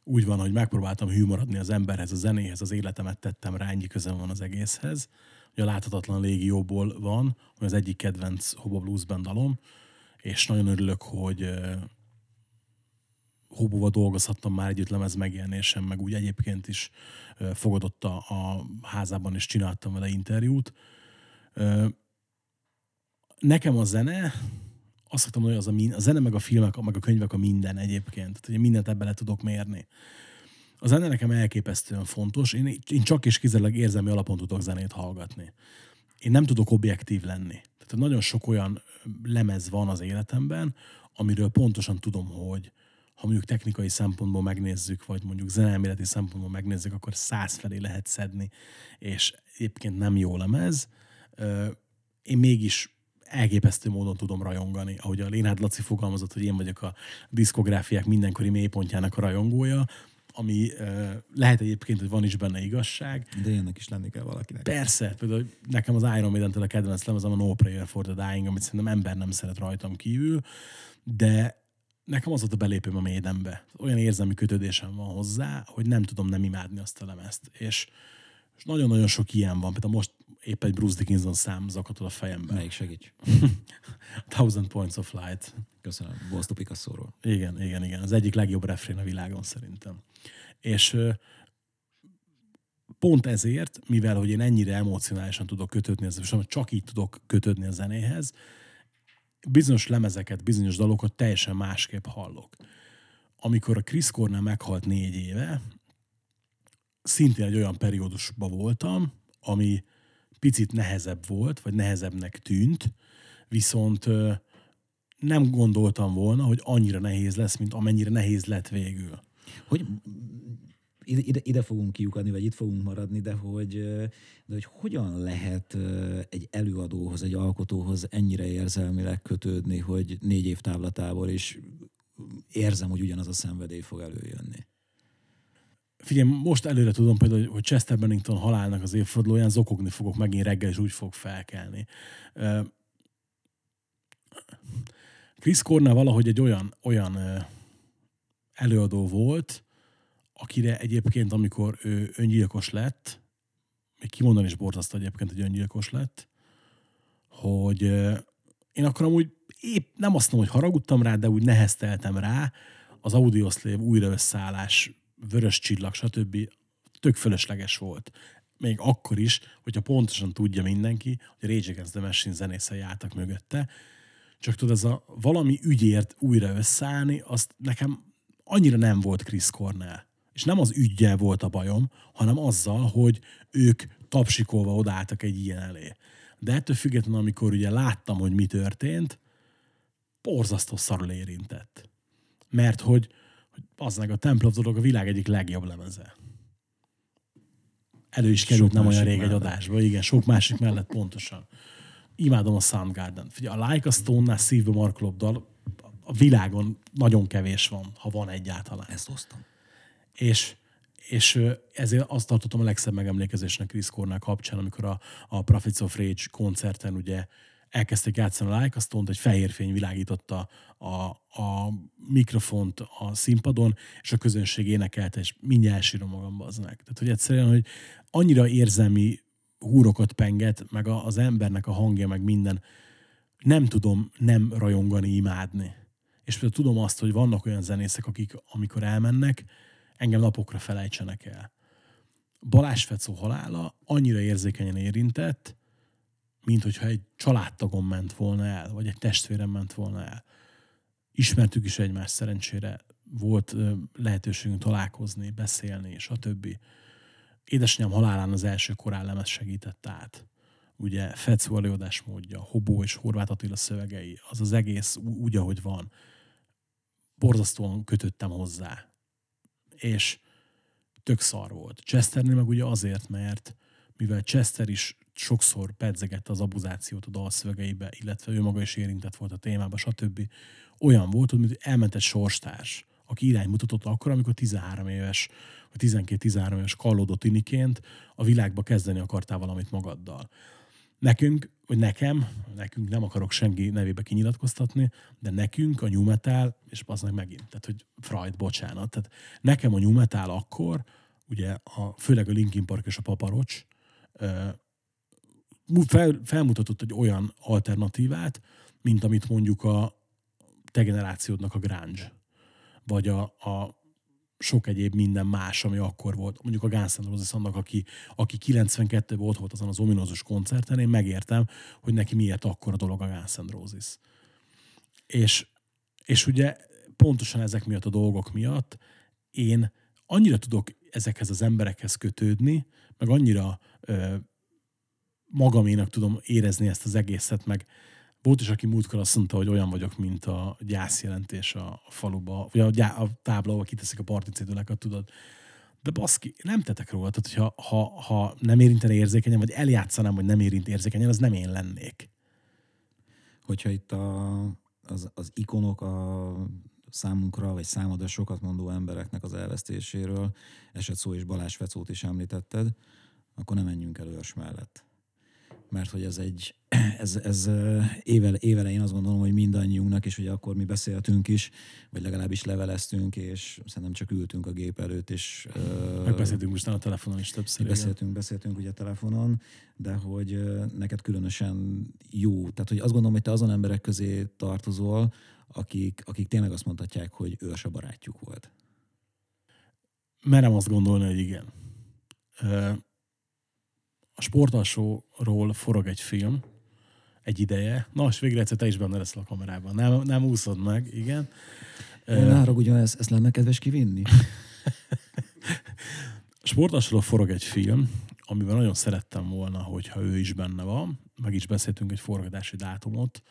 úgy van, hogy megpróbáltam hű maradni az emberhez, a zenéhez, az életemet tettem rá, ennyi közem van az egészhez. Ugye a Láthatatlan Légióból van, ami az egyik kedvenc Hobo Blues dalom, és nagyon örülök, hogy Hobóval dolgozhattam már együtt lemez megjelenésem, meg úgy egyébként is ö, fogadott a, házában, és csináltam vele interjút. Nekem a zene, azt szoktam hogy az a, min- a zene, meg a filmek, meg a könyvek a minden egyébként. Tehát ugye mindent ebbe le tudok mérni. A zene nekem elképesztően fontos. Én, én csak és kizárólag érzelmi alapon tudok zenét hallgatni. Én nem tudok objektív lenni. Tehát nagyon sok olyan lemez van az életemben, amiről pontosan tudom, hogy ha mondjuk technikai szempontból megnézzük, vagy mondjuk zeneelméleti szempontból megnézzük, akkor száz felé lehet szedni, és egyébként nem jó lemez. Én mégis elképesztő módon tudom rajongani, ahogy a Lénárd Laci fogalmazott, hogy én vagyok a diszkográfiák mindenkori mélypontjának a rajongója, ami lehet egyébként, hogy van is benne igazság, De ilyennek is lenni kell valakinek. Persze, például nekem az Iron Maiden-től a kedvenc lemezem a No Prayer for the Dying, amit szerintem ember nem szeret rajtam kívül, de nekem az volt a belépőm a Maidenbe. Olyan érzelmi kötődésem van hozzá, hogy nem tudom nem imádni azt a lemezt. És, és nagyon-nagyon sok ilyen van. Például most épp egy Bruce Dickinson szám zakatol a fejembe. Melyik segíts? Thousand Points of Light. Köszönöm. Bosztu Picasso-ról. Igen, igen, igen. Az egyik legjobb refrén a világon szerintem. És pont ezért, mivel hogy én ennyire emocionálisan tudok kötődni, csak így tudok kötődni a zenéhez, bizonyos lemezeket, bizonyos dalokat teljesen másképp hallok. Amikor a Chris Cornell meghalt négy éve, szintén egy olyan periódusban voltam, ami picit nehezebb volt, vagy nehezebbnek tűnt, viszont nem gondoltam volna, hogy annyira nehéz lesz, mint amennyire nehéz lett végül. Hogy ide, ide, fogunk kiukadni, vagy itt fogunk maradni, de hogy, de hogy hogyan lehet egy előadóhoz, egy alkotóhoz ennyire érzelmileg kötődni, hogy négy év távlatából is érzem, hogy ugyanaz a szenvedély fog előjönni. Figyelj, most előre tudom például, hogy Chester Bennington halálnak az évfordulóján zokogni fogok megint reggel, és úgy fog felkelni. Chris Cornell valahogy egy olyan, olyan előadó volt, akire egyébként, amikor ő öngyilkos lett, még kimondani is borzasztó egyébként, hogy öngyilkos lett, hogy én akkor amúgy épp nem azt mondom, hogy haragudtam rá, de úgy nehezteltem rá az Audioslave újra összeállás, vörös csillag, stb. tök fölösleges volt. Még akkor is, hogyha pontosan tudja mindenki, hogy a Rage Against the Machine zenészei álltak mögötte, csak tudod, ez a valami ügyért újra összeállni, azt nekem annyira nem volt Chris Cornell. És nem az ügyjel volt a bajom, hanem azzal, hogy ők tapsikolva odálltak egy ilyen elé. De ettől függetlenül, amikor ugye láttam, hogy mi történt, borzasztó szarul érintett. Mert hogy, hogy az meg a Temple of the Dog a világ egyik legjobb lemeze. Elő is került Sok nem olyan rég egy mellett. adásba, igen, sok másik mellett pontosan. Imádom a Soundgarden. Figyelj, a Like a Stone-nál szívbe markolóbb dal a világon nagyon kevés van, ha van egyáltalán. Ezt hoztam. És, és ezért azt tartottam a legszebb megemlékezésnek Chris Cornell kapcsán, amikor a, a Prophets of Rage koncerten ugye elkezdték játszani a Like, azt egy fehér fény világította a, a mikrofont a színpadon, és a közönség énekelte, és mindjárt elsírom magam baznak. Tehát, hogy egyszerűen, hogy annyira érzelmi húrokat penget, meg a, az embernek a hangja, meg minden, nem tudom nem rajongani, imádni. És például tudom azt, hogy vannak olyan zenészek, akik amikor elmennek, engem napokra felejtsenek el. Balázs Fecó halála annyira érzékenyen érintett, mint hogyha egy családtagom ment volna el, vagy egy testvérem ment volna el. Ismertük is egymást szerencsére, volt lehetőségünk találkozni, beszélni, és a többi. Édesanyám halálán az első korán lemez segített át. Ugye Fecó módja, Hobó és Horváth Attila szövegei, az az egész úgy, ahogy van. Borzasztóan kötöttem hozzá. És tök szar volt. Chesternél meg ugye azért, mert mivel Chester is sokszor pedzegette az abuzációt a dalszövegeibe, illetve ő maga is érintett volt a témába, stb. Olyan volt, hogy mint elment egy sorstárs, aki iránymutatott akkor, amikor 13 éves, vagy 12-13 éves kallódott tiniként a világba kezdeni akartál valamit magaddal. Nekünk, vagy nekem, nekünk nem akarok senki nevébe kinyilatkoztatni, de nekünk a new metal, és az meg megint, tehát hogy Freud, bocsánat, tehát nekem a new metal akkor, ugye a, főleg a Linkin Park és a Paparocs, fel, felmutatott egy olyan alternatívát, mint amit mondjuk a te generációdnak a grunge, vagy a, a sok egyéb minden más, ami akkor volt. Mondjuk a Guns N' Roses annak, aki, aki 92-ben ott volt azon az ominózus koncerten, én megértem, hogy neki miért akkor a dolog a Guns N' Roses. És, és ugye pontosan ezek miatt a dolgok miatt én annyira tudok ezekhez az emberekhez kötődni, meg annyira ö, magaménak tudom érezni ezt az egészet, meg volt is, aki múltkor azt mondta, hogy olyan vagyok, mint a gyászjelentés a faluba, vagy a, gyá, a tábla, ahol kiteszik a particéduleket, tudod. De baszki, nem tetek róla. Tehát, hogyha ha, ha nem érintene érzékenyen, vagy eljátszanám, hogy nem érint érzékenyen, az nem én lennék. Hogyha itt a, az, az ikonok a számunkra, vagy számodra sokat mondó embereknek az elvesztéséről, eset szó és Balázs Fecót is említetted, akkor nem menjünk el ős mellett mert hogy ez egy, ez, ez ével, évelején azt gondolom, hogy mindannyiunknak, és ugye akkor mi beszéltünk is, vagy legalábbis leveleztünk, és szerintem csak ültünk a gép előtt, és... Megbeszéltünk most a telefonon is többször. Beszéltünk, igen. beszéltünk ugye telefonon, de hogy neked különösen jó. Tehát, hogy azt gondolom, hogy te azon emberek közé tartozol, akik, akik tényleg azt mondhatják, hogy ős a barátjuk volt. Merem azt gondolni, hogy igen a sportalsóról forog egy film, egy ideje. Na, és végre egyszer te is benne leszel a kamerában. Nem, nem úszod meg, igen. Ne ugyan ezt, ezt lenne kedves kivinni? a sportalsóról forog egy film, amiben nagyon szerettem volna, hogyha ő is benne van. Meg is beszéltünk egy forgatási dátumot,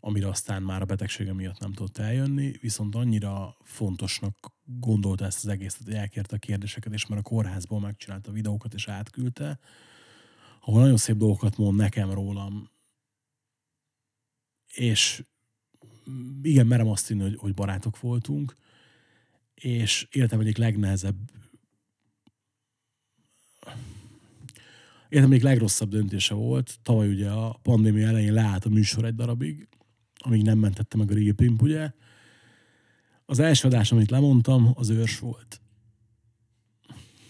amire aztán már a betegsége miatt nem tudott eljönni, viszont annyira fontosnak gondolta ezt az egészet, hogy elkérte a kérdéseket, és már a kórházból megcsinálta a videókat, és átküldte, ahol nagyon szép dolgokat mond nekem rólam, és igen, merem azt hinni, hogy, hogy barátok voltunk, és életem egyik legnehezebb életem egyik legrosszabb döntése volt. Tavaly ugye a pandémia elején leállt a műsor egy darabig, amíg nem mentette meg a régi pimp, ugye. Az első adás, amit lemondtam, az ős volt.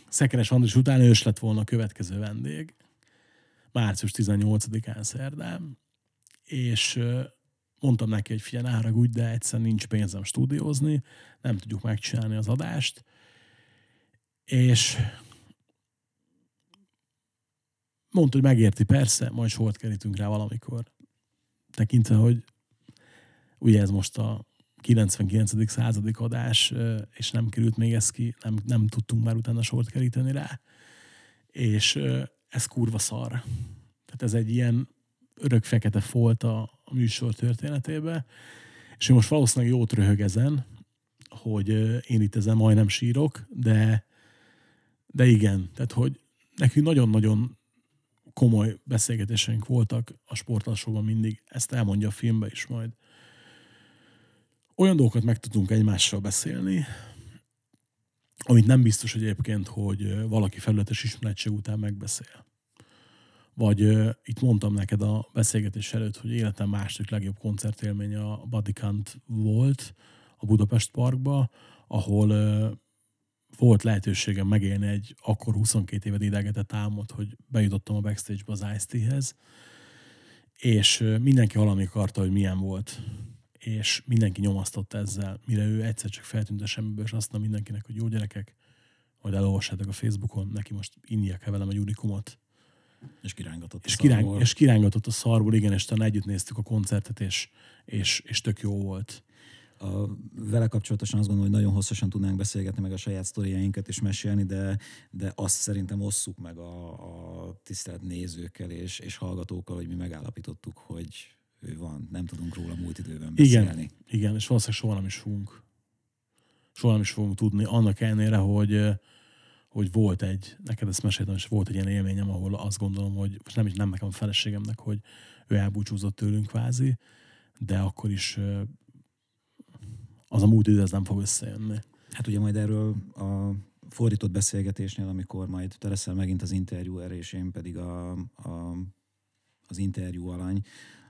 Szekeres Andris után ős lett volna a következő vendég március 18-án szerdán, és mondtam neki, hogy figyelj, ne haragudj, de egyszer nincs pénzem stúdiózni, nem tudjuk megcsinálni az adást, és mondta, hogy megérti, persze, majd sort kerítünk rá valamikor. Tekintve, hogy ugye ez most a 99. századik adás, és nem került még ez ki, nem, nem tudtunk már utána sort keríteni rá. És ez kurva szar. Tehát ez egy ilyen örök fekete folt a, a műsor történetébe, és most valószínűleg jót röhög ezen, hogy én itt ezen majdnem sírok, de, de igen, tehát hogy nekünk nagyon-nagyon komoly beszélgetéseink voltak a sportalsóban mindig, ezt elmondja a filmbe is majd. Olyan dolgokat meg tudunk egymással beszélni, amit nem biztos egyébként, hogy valaki felületes ismeretség után megbeszél. vagy itt mondtam neked a beszélgetés előtt, hogy életem második legjobb koncertélmény a Bodycount volt a Budapest Parkba, ahol volt lehetőségem megélni egy akkor 22 éve idegetett álmot, hogy bejutottam a backstage-be az Ice-T-hez, és mindenki valami akarta, hogy milyen volt és mindenki nyomasztott ezzel, mire ő egyszer csak feltűnt a semmiből, és azt mondta mindenkinek, hogy jó gyerekek, majd elolvassátok a Facebookon, neki most innia kell velem egy unikumot. És kirángatott és, kiráng, és kirángatott a szarból, igen, és talán együtt néztük a koncertet, és, és, és tök jó volt. A, vele kapcsolatosan azt gondolom, hogy nagyon hosszasan tudnánk beszélgetni, meg a saját sztoriainkat is mesélni, de, de azt szerintem osszuk meg a, a tisztelt nézőkkel és, és hallgatókkal, hogy mi megállapítottuk, hogy ő van, nem tudunk róla múlt időben beszélni. Igen, igen és valószínűleg soha nem is fogunk. Soha nem is fogunk tudni, annak ellenére, hogy hogy volt egy, neked ezt meséltem, és volt egy ilyen élményem, ahol azt gondolom, hogy most nem, nem nekem a feleségemnek, hogy ő elbúcsúzott tőlünk kvázi, de akkor is az a múlt idő, ez nem fog összejönni. Hát ugye majd erről a fordított beszélgetésnél, amikor majd te leszel megint az interjúer, és én pedig a, a, az interjú alany,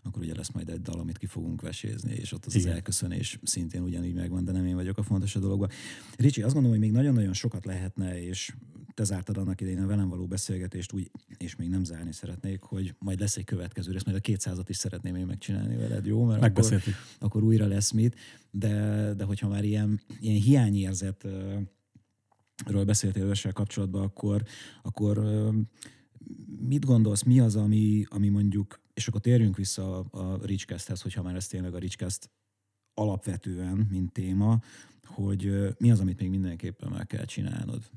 akkor ugye lesz majd egy dal, amit ki fogunk vesézni, és ott az, Igen. az elköszönés szintén ugyanígy megvan, de nem én vagyok a fontos a dologban. Ricsi, azt gondolom, hogy még nagyon-nagyon sokat lehetne, és te zártad annak idején a velem való beszélgetést úgy, és még nem zárni szeretnék, hogy majd lesz egy következő rész, majd a 200-at is szeretném én megcsinálni veled, jó? Mert akkor, akkor újra lesz mit, de, de hogyha már ilyen, ilyen hiányérzet ről beszéltél őssel kapcsolatban, akkor, akkor mit gondolsz, mi az, ami, ami mondjuk és akkor térjünk vissza a, a Richcast-hez, hogyha már ez tényleg a Richcast alapvetően, mint téma, hogy mi az, amit még mindenképpen meg kell csinálnod.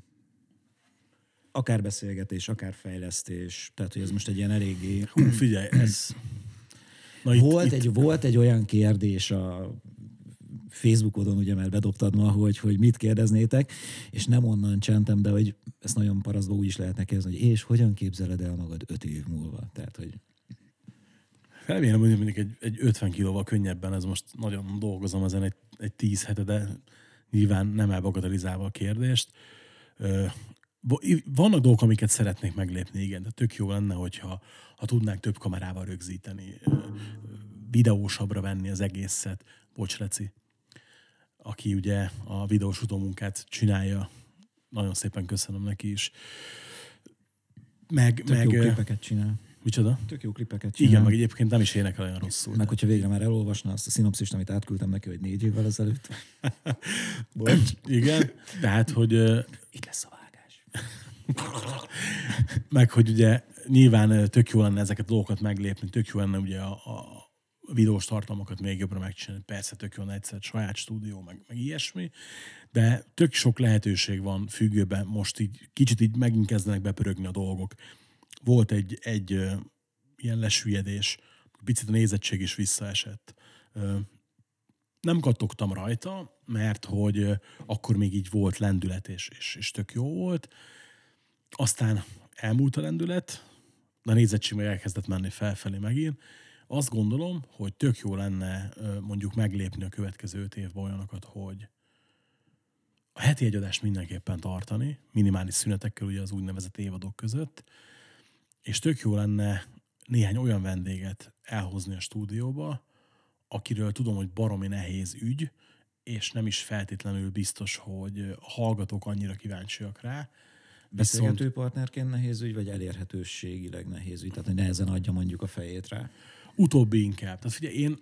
Akár beszélgetés, akár fejlesztés, tehát hogy ez most egy ilyen eléggé... Hú, figyelj, ez... Na, itt, volt, itt... Egy, volt egy olyan kérdés a Facebookodon, ugye már bedobtad ma, hogy, hogy mit kérdeznétek, és nem onnan csentem, de hogy ezt nagyon parasztban úgy is lehetne kérdezni, hogy és hogyan képzeled el magad öt év múlva? Tehát, hogy Remélem, hogy mondjuk egy, egy 50 kilóval könnyebben, ez most nagyon dolgozom ezen egy, egy 10 hete, de nyilván nem elbagatelizálva a kérdést. Vannak dolgok, amiket szeretnék meglépni, igen, de tök jó lenne, hogyha ha tudnánk több kamerával rögzíteni, videósabbra venni az egészet. Bocs, Leci, aki ugye a videós utómunkát csinálja, nagyon szépen köszönöm neki is. Meg, Tök meg, jó képeket csinál. Micsoda? Tök jó klipeket csinál. Igen, meg egyébként nem is énekel olyan rosszul. Meg hogyha végre már elolvasna azt a szinopszist, amit átküldtem neki, hogy négy évvel ezelőtt. Bocs. Igen, tehát, hogy... Itt lesz a vágás. meg, hogy ugye nyilván tök jó lenne ezeket a dolgokat meglépni, tök jó lenne ugye a, a videós tartalmakat még jobbra megcsinálni. Persze tök jó egyszer saját stúdió, meg, meg ilyesmi, de tök sok lehetőség van függőben, most így kicsit így megint kezdenek bepörögni a dolgok volt egy, egy ilyen lesüllyedés, picit a nézettség is visszaesett. Nem kattogtam rajta, mert hogy akkor még így volt lendület, és, és, és tök jó volt. Aztán elmúlt a lendület, de a nézettség meg elkezdett menni felfelé megint. Azt gondolom, hogy tök jó lenne mondjuk meglépni a következő öt évben olyanokat, hogy a heti egyadást mindenképpen tartani, minimális szünetekkel ugye az úgynevezett évadok között, és tök jó lenne néhány olyan vendéget elhozni a stúdióba, akiről tudom, hogy baromi nehéz ügy, és nem is feltétlenül biztos, hogy a hallgatók annyira kíváncsiak rá. Beszélgető partnerként nehéz ügy, vagy elérhetőségileg nehéz ügy? Tehát, hogy nehezen adja mondjuk a fejét rá? Utóbbi inkább. Tehát figyelj, én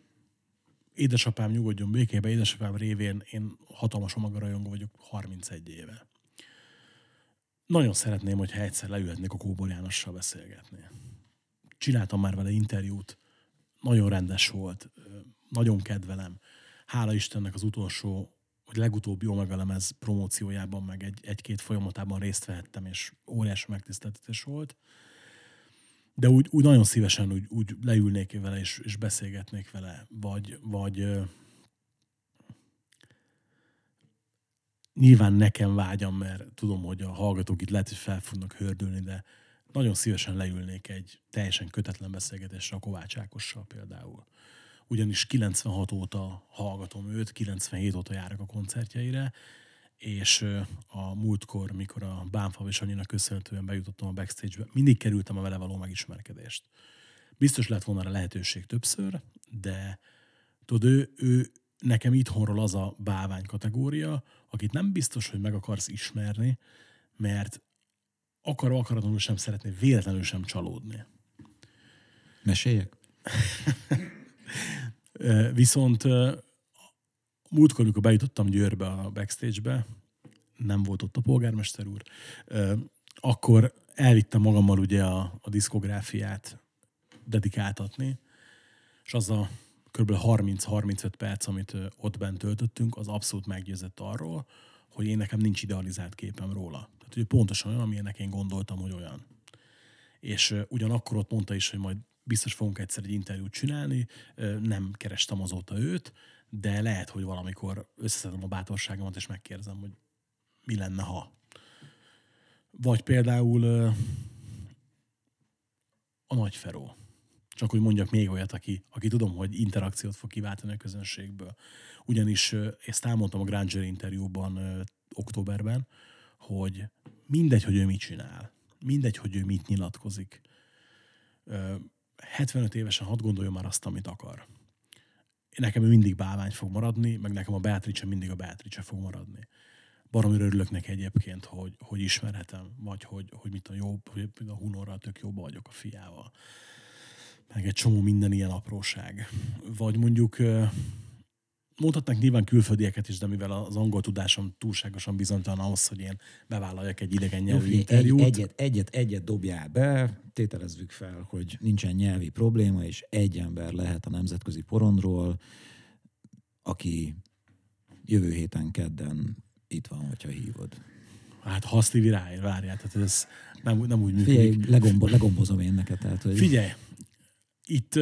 édesapám nyugodjon békébe, édesapám révén én hatalmas rajongó vagyok 31 éve nagyon szeretném, hogyha egyszer leülhetnék a Kóbor Jánossal beszélgetni. Csináltam már vele interjút, nagyon rendes volt, nagyon kedvelem. Hála Istennek az utolsó, vagy legutóbbi Omega lemez promóciójában, meg egy, egy-két folyamatában részt vehettem, és óriási megtiszteltetés volt. De úgy, úgy nagyon szívesen úgy, úgy leülnék vele, és, és beszélgetnék vele, vagy, vagy nyilván nekem vágyam, mert tudom, hogy a hallgatók itt lehet, hogy fel fognak hördülni, de nagyon szívesen leülnék egy teljesen kötetlen beszélgetésre a Kovács Ákossal például. Ugyanis 96 óta hallgatom őt, 97 óta járok a koncertjeire, és a múltkor, mikor a Bánfa és annyira köszönhetően bejutottam a backstage-be, mindig kerültem a vele való megismerkedést. Biztos lett volna rá lehetőség többször, de tudod, ő, ő nekem itthonról az a bávány kategória, akit nem biztos, hogy meg akarsz ismerni, mert akarva akaratlanul sem szeretné véletlenül sem csalódni. Meséljek? Viszont múltkor, amikor bejutottam Győrbe a backstage-be, nem volt ott a polgármester úr, akkor elvittem magammal ugye a, a diszkográfiát dedikáltatni, és az a kb. 30-35 perc, amit ott bent töltöttünk, az abszolút meggyőzött arról, hogy én nekem nincs idealizált képem róla. Tehát hogy pontosan olyan, amilyennek én gondoltam, hogy olyan. És ugyanakkor ott mondta is, hogy majd biztos fogunk egyszer egy interjút csinálni, nem kerestem azóta őt, de lehet, hogy valamikor összeszedem a bátorságomat, és megkérdezem, hogy mi lenne, ha. Vagy például a Nagy Feró. Csak hogy mondjak még olyat, aki, aki tudom, hogy interakciót fog kiváltani a közönségből. Ugyanis ezt elmondtam a Granger interjúban októberben, hogy mindegy, hogy ő mit csinál, mindegy, hogy ő mit nyilatkozik. Ö, 75 évesen hadd gondoljon már azt, amit akar. Nekem ő mindig bálvány fog maradni, meg nekem a Beatrice mindig a Beatrice fog maradni. Baromira örülök neki egyébként, hogy, hogy ismerhetem, vagy hogy, hogy mit a jobb, hogy a Hunorral tök jobban vagyok a fiával. Meg egy csomó minden ilyen apróság. Vagy mondjuk mondhatnánk nyilván külföldieket is, de mivel az angol tudásom túlságosan bizonytalan ahhoz, hogy én bevállaljak egy idegen Jó, nyelvű egy, interjút. egyet, egyet, egyet dobjál be, tételezzük fel, hogy nincsen nyelvi probléma, és egy ember lehet a nemzetközi porondról, aki jövő héten kedden itt van, hogyha hívod. Hát ha ráér, várjál, tehát ez nem, nem úgy működik. Figyelj, legombo, legombozom én neked. Tehát, hogy Figyelj, itt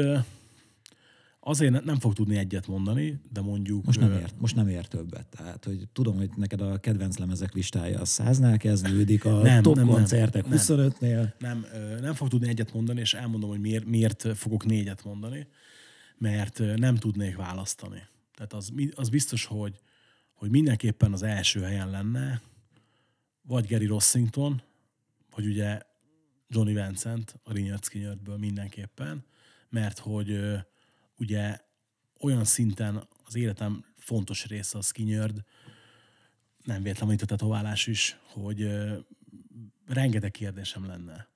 azért ne- nem fog tudni egyet mondani, de mondjuk... Most nem, ért, most nem ér többet. Tehát, hogy tudom, hogy neked a kedvenc lemezek listája a száznál kezdődik, a Nem, top nem, koncertek nem. 25-nél. Nem, nem fog tudni egyet mondani, és elmondom, hogy miért, miért fogok négyet mondani, mert nem tudnék választani. Tehát az, az biztos, hogy, hogy mindenképpen az első helyen lenne, vagy Gary Rossington, vagy ugye Johnny Vincent a Skinnerből mindenképpen, mert hogy ugye olyan szinten az életem fontos része a Skinnerd, nem véletlenül itt a tetoválás is, hogy rengeteg kérdésem lenne.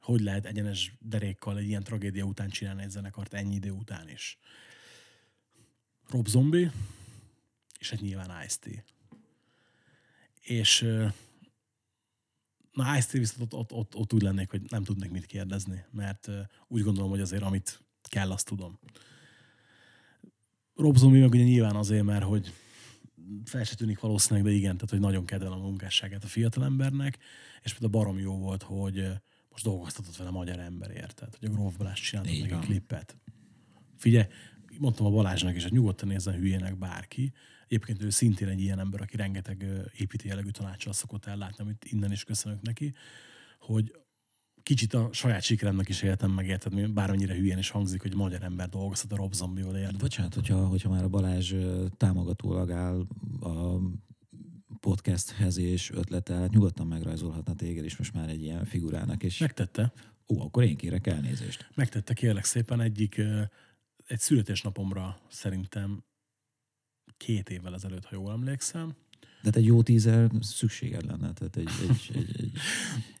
Hogy lehet egyenes derékkal egy ilyen tragédia után csinálni egy zenekart ennyi idő után is? Rob Zombie, és egy nyilván Ice-T. És na Ice-T viszont ott, ott, ott, ott úgy lennék, hogy nem tudnék mit kérdezni, mert úgy gondolom, hogy azért amit kell, azt tudom. Rob Zombie meg ugye nyilván azért, mert hogy fel se tűnik valószínűleg, de igen, tehát hogy nagyon kedvelem a munkásságát a fiatalembernek, és például barom jó volt, hogy most dolgoztatott vele magyar emberért, tehát hogy a Gróf Balázs Így neki van. klippet. Figyelj, mondtam a Balázsnak is, hogy nyugodtan nézzen hülyének bárki. Egyébként ő szintén egy ilyen ember, aki rengeteg ö, építi jellegű tanácsal szokott ellátni, amit innen is köszönök neki, hogy kicsit a saját sikeremnek is éltem meg, érted, bármennyire hülyén is hangzik, hogy magyar ember dolgoztat a Rob Zombie-val, érted? Bocsánat, hogyha, hogyha már a Balázs támogatólag áll a podcasthez és ötletel, hát nyugodtan megrajzolhatna téged is most már egy ilyen figurának, és Megtette. ó, akkor én kérek elnézést. Megtette kérlek szépen egyik, egy születésnapomra szerintem két évvel ezelőtt, ha jól emlékszem. De hát egy jó tízer szükséged lenne, tehát egy, egy, egy, egy,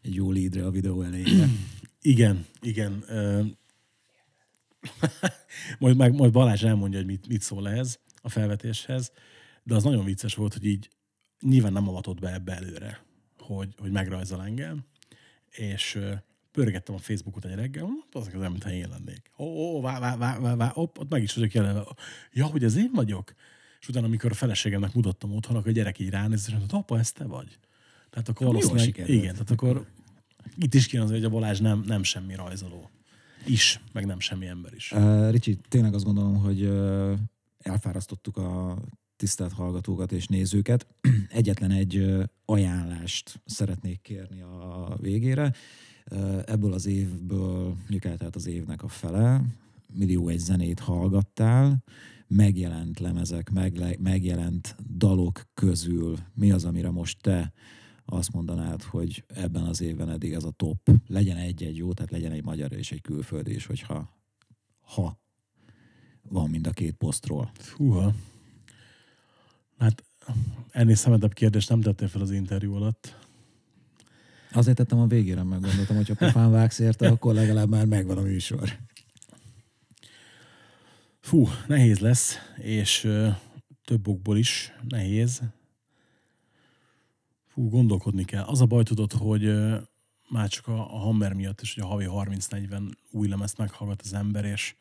egy jó leadre a videó elejére. Igen, igen. Majd, meg, majd Balázs elmondja, hogy mit, mit szól ehhez a felvetéshez, de az nagyon vicces volt, hogy így nyilván nem avatott be ebbe előre, hogy, hogy megrajzol engem, és pörgettem a Facebookot egy reggel, hm, az az mintha én lennék. Ó, ó, vá, vá, vá, vá, vá, hopp, ott meg is vagyok jelenve. Ja, hogy ez én vagyok? És utána, amikor a feleségemnek mutattam otthon, akkor a gyerek így ránéz, és mondta, apa, ez te vagy? Tehát akkor Jól valószínűleg, sikerült. igen, tehát akkor itt is kijön az, hogy a Balázs nem, nem semmi rajzoló. Is, meg nem semmi ember is. Uh, Ricsi, tényleg azt gondolom, hogy uh, elfárasztottuk a tisztelt hallgatókat és nézőket. Egyetlen egy ajánlást szeretnék kérni a végére. Ebből az évből, mondjuk eltelt az évnek a fele, millió egy zenét hallgattál, megjelent lemezek, megle, megjelent dalok közül mi az, amire most te azt mondanád, hogy ebben az évben eddig ez a top, legyen egy-egy jó, tehát legyen egy magyar és egy külföldi is, hogyha ha van mind a két posztról. Húha. Hát ennél szemedebb kérdést nem tettél fel az interjú alatt. Azért tettem a végére, meg gondoltam, hogy ha pofán vágsz érte, akkor legalább már megvan a műsor. Fú, nehéz lesz, és ö, több okból is nehéz. Fú, gondolkodni kell. Az a baj tudod, hogy ö, már csak a, a Hammer miatt is, hogy a havi 30-40 új lemezt meghallgat az ember, és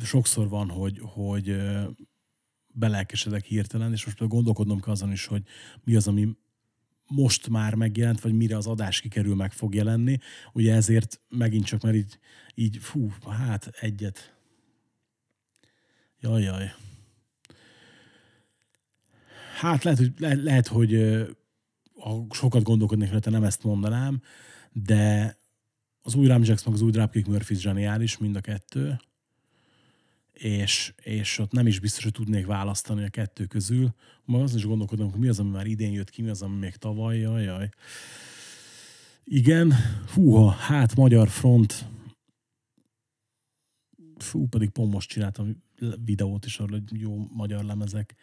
sokszor van, hogy, hogy ö, belelkesedek hirtelen, és most gondolkodnom kell azon is, hogy mi az, ami most már megjelent, vagy mire az adás kikerül, meg fog jelenni. Ugye ezért megint csak, mert így, így fú, hát egyet. Jaj, jaj. Hát lehet, hogy, le, lehet, hogy ha sokat gondolkodnék rajta, nem ezt mondanám, de az új Ram Jackson, az új Dropkick Murphys zseniális, mind a kettő és, és ott nem is biztos, hogy tudnék választani a kettő közül. Ma azon is gondolkodom, hogy mi az, ami már idén jött ki, mi az, ami még tavaly, jaj, jaj. Igen, húha, hát magyar front. Fú, pedig pont most csináltam videót is arról, hogy jó magyar lemezek.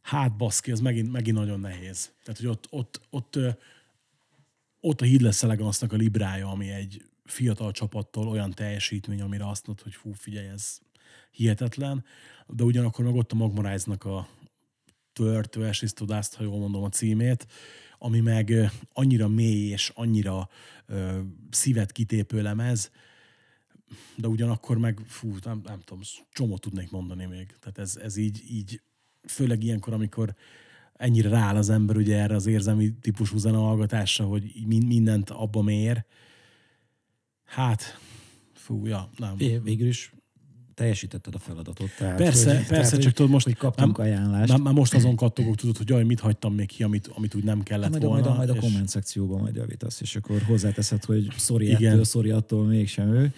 Hát baszki, ez megint, megint nagyon nehéz. Tehát, hogy ott, ott, ott, ott, a Heedless Elegansznak a librája, ami egy fiatal csapattól olyan teljesítmény, amire azt mondod, hogy fú, figyelj, ez hihetetlen, de ugyanakkor meg ott a Magmarájznak a Tör, to Ashes to Dust, ha jól mondom a címét, ami meg annyira mély és annyira ö, szívet kitépő lemez, de ugyanakkor meg, fú, nem, nem tudom, csomót tudnék mondani még. Tehát ez, ez így, így, főleg ilyenkor, amikor ennyire rááll az ember ugye erre az érzelmi típusú zenehallgatásra, hogy mindent abba mér. Hát, fú, ja, nem. Végül is teljesítetted a feladatot. Tehát, persze, hogy, persze, tehát, csak tudod most... Hogy kaptunk nem, ajánlást. Már, már most azon kattogok, tudod, hogy jaj, mit hagytam még ki, amit, amit úgy nem kellett majd, volna. Majd, a, majd a és... komment szekcióban majd javítasz, és akkor hozzáteszed, hogy sorry ettől, sorry attól mégsem ő.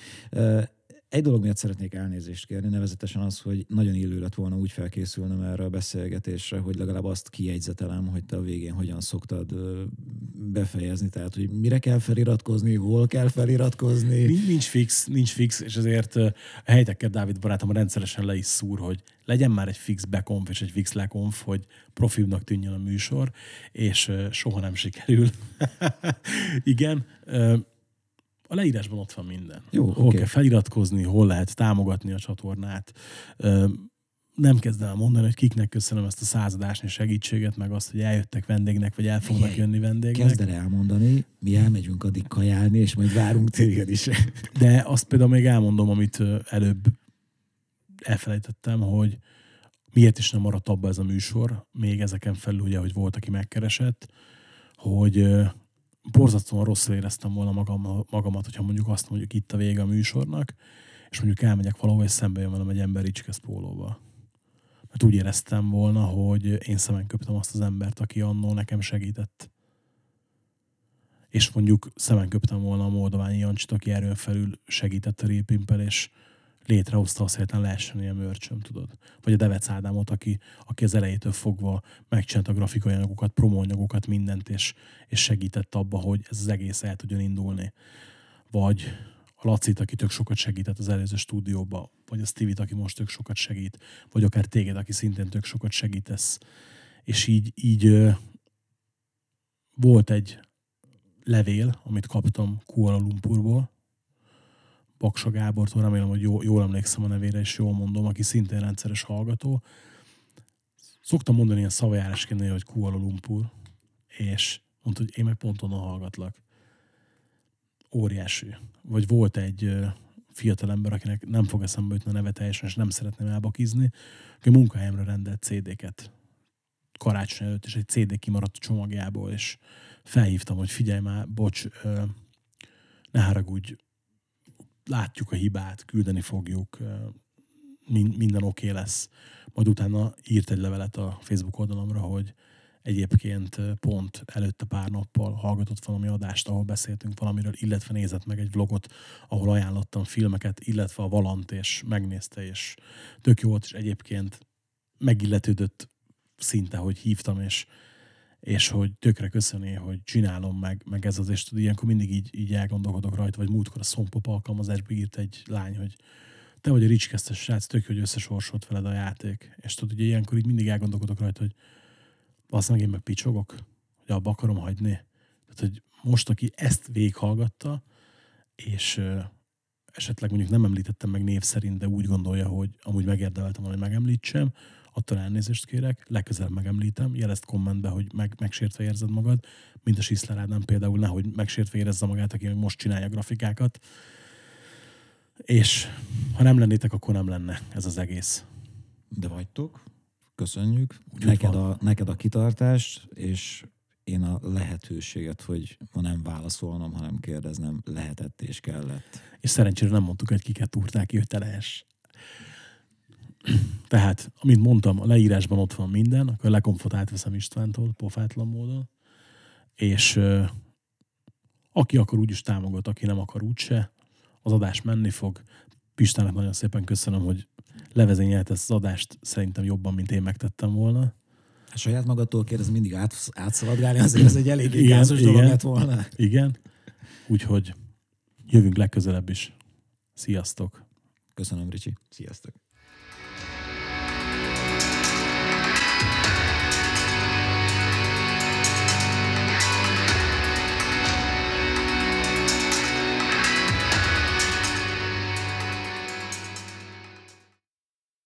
Egy dolog miatt szeretnék elnézést kérni, nevezetesen az, hogy nagyon illő lett volna úgy felkészülnöm erre a beszélgetésre, hogy legalább azt kijegyzetelem, hogy te a végén hogyan szoktad befejezni, tehát hogy mire kell feliratkozni, hol kell feliratkozni. Nincs, fix, nincs fix, és ezért a helytekkel Dávid barátom rendszeresen le is szúr, hogy legyen már egy fix bekonf és egy fix lekonf, hogy profibnak tűnjön a műsor, és soha nem sikerül. Igen, a leírásban ott van minden. Jó, hol okay. kell feliratkozni, hol lehet támogatni a csatornát. Nem kezdem el mondani, hogy kiknek köszönöm ezt a századásnyi segítséget, meg azt, hogy eljöttek vendégnek, vagy el fognak Igen. jönni vendégnek. Kezd el elmondani, mi elmegyünk addig kajálni, és majd várunk téged is. De azt például még elmondom, amit előbb elfelejtettem, hogy miért is nem maradt abba ez a műsor, még ezeken felül ugye, hogy volt, aki megkeresett, hogy borzasztóan rosszul éreztem volna magam, magamat, hogyha mondjuk azt mondjuk itt a vége a műsornak, és mondjuk elmegyek valahol, és szembe jön velem egy ember Ricskesz pólóba. Mert úgy éreztem volna, hogy én szemen köptem azt az embert, aki annól nekem segített. És mondjuk szemen köptem volna a Moldoványi Jancsit, aki erőn felül segített a Répimpel, és létrehozta azt, hogy lehessen ilyen mörcsöm, tudod. Vagy a Devec Ádámot, aki, aki az elejétől fogva megcsinálta a grafikai anyagokat, promóanyagokat, mindent, és, és segített abba, hogy ez az egész el tudjon indulni. Vagy a Lacit, aki tök sokat segített az előző stúdióba, vagy a Stevie-t, aki most tök sokat segít, vagy akár téged, aki szintén tök sokat segítesz. És így, így volt egy levél, amit kaptam Kuala Lumpurból, Paksa Gábortól, remélem, hogy jól, jól emlékszem a nevére, és jól mondom, aki szintén rendszeres hallgató. Szoktam mondani ilyen szavajárásként, hogy Kuala Lumpur, és mondta, hogy én meg pont onnan hallgatlak. Óriási. Vagy volt egy fiatal ember, akinek nem fog eszembe jutni a neve teljesen, és nem szeretném elbakizni, aki munkahelyemre rendelt CD-ket karácsony előtt, és egy CD kimaradt a csomagjából, és felhívtam, hogy figyelj már, bocs, ne haragudj, látjuk a hibát, küldeni fogjuk, minden oké okay lesz. Majd utána írt egy levelet a Facebook oldalamra, hogy egyébként pont előtte pár nappal hallgatott valami adást, ahol beszéltünk valamiről, illetve nézett meg egy vlogot, ahol ajánlottam filmeket, illetve a Valant, és megnézte, és tök jó volt, és egyébként megilletődött szinte, hogy hívtam, és, és hogy tökre köszöni, hogy csinálom meg, meg ez az, és tudod, ilyenkor mindig így, így elgondolkodok rajta, vagy múltkor a Szompop alkalmazásba írt egy lány, hogy te vagy a ricskesztes srác, tök, hogy összesorsolt veled a játék. És tudod, ugye ilyenkor így mindig elgondolkodok rajta, hogy azt meg én meg picsogok, hogy abba akarom hagyni. Tehát, hogy most, aki ezt végighallgatta, és ö, esetleg mondjuk nem említettem meg név szerint, de úgy gondolja, hogy amúgy megérdemeltem volna, hogy megemlítsem, attól elnézést kérek, legközelebb megemlítem, jelezd kommentbe, hogy meg, megsértve érzed magad, mint a Sisler Ádám például, nehogy megsértve érezze magát, aki még most csinálja grafikákat. És ha nem lennétek, akkor nem lenne ez az egész. De vagytok, köszönjük. neked a, neked a kitartást, és én a lehetőséget, hogy ma nem válaszolnom, hanem kérdeznem lehetett és kellett. És szerencsére nem mondtuk, hogy kiket túrták ki, hogy te lehess. Tehát, amint mondtam, a leírásban ott van minden, akkor a lekomfot átveszem Istvántól, pofátlan módon, és aki akar úgy is támogat, aki nem akar úgyse, az adás menni fog. Pistának nagyon szépen köszönöm, hogy levezényelt ezt az adást szerintem jobban, mint én megtettem volna. A saját magadtól kérdez mindig át, átszaladgálni, azért ez egy elég gázos dolog lett volna. Igen. Úgyhogy jövünk legközelebb is. Sziasztok! Köszönöm, Ricsi. Sziasztok.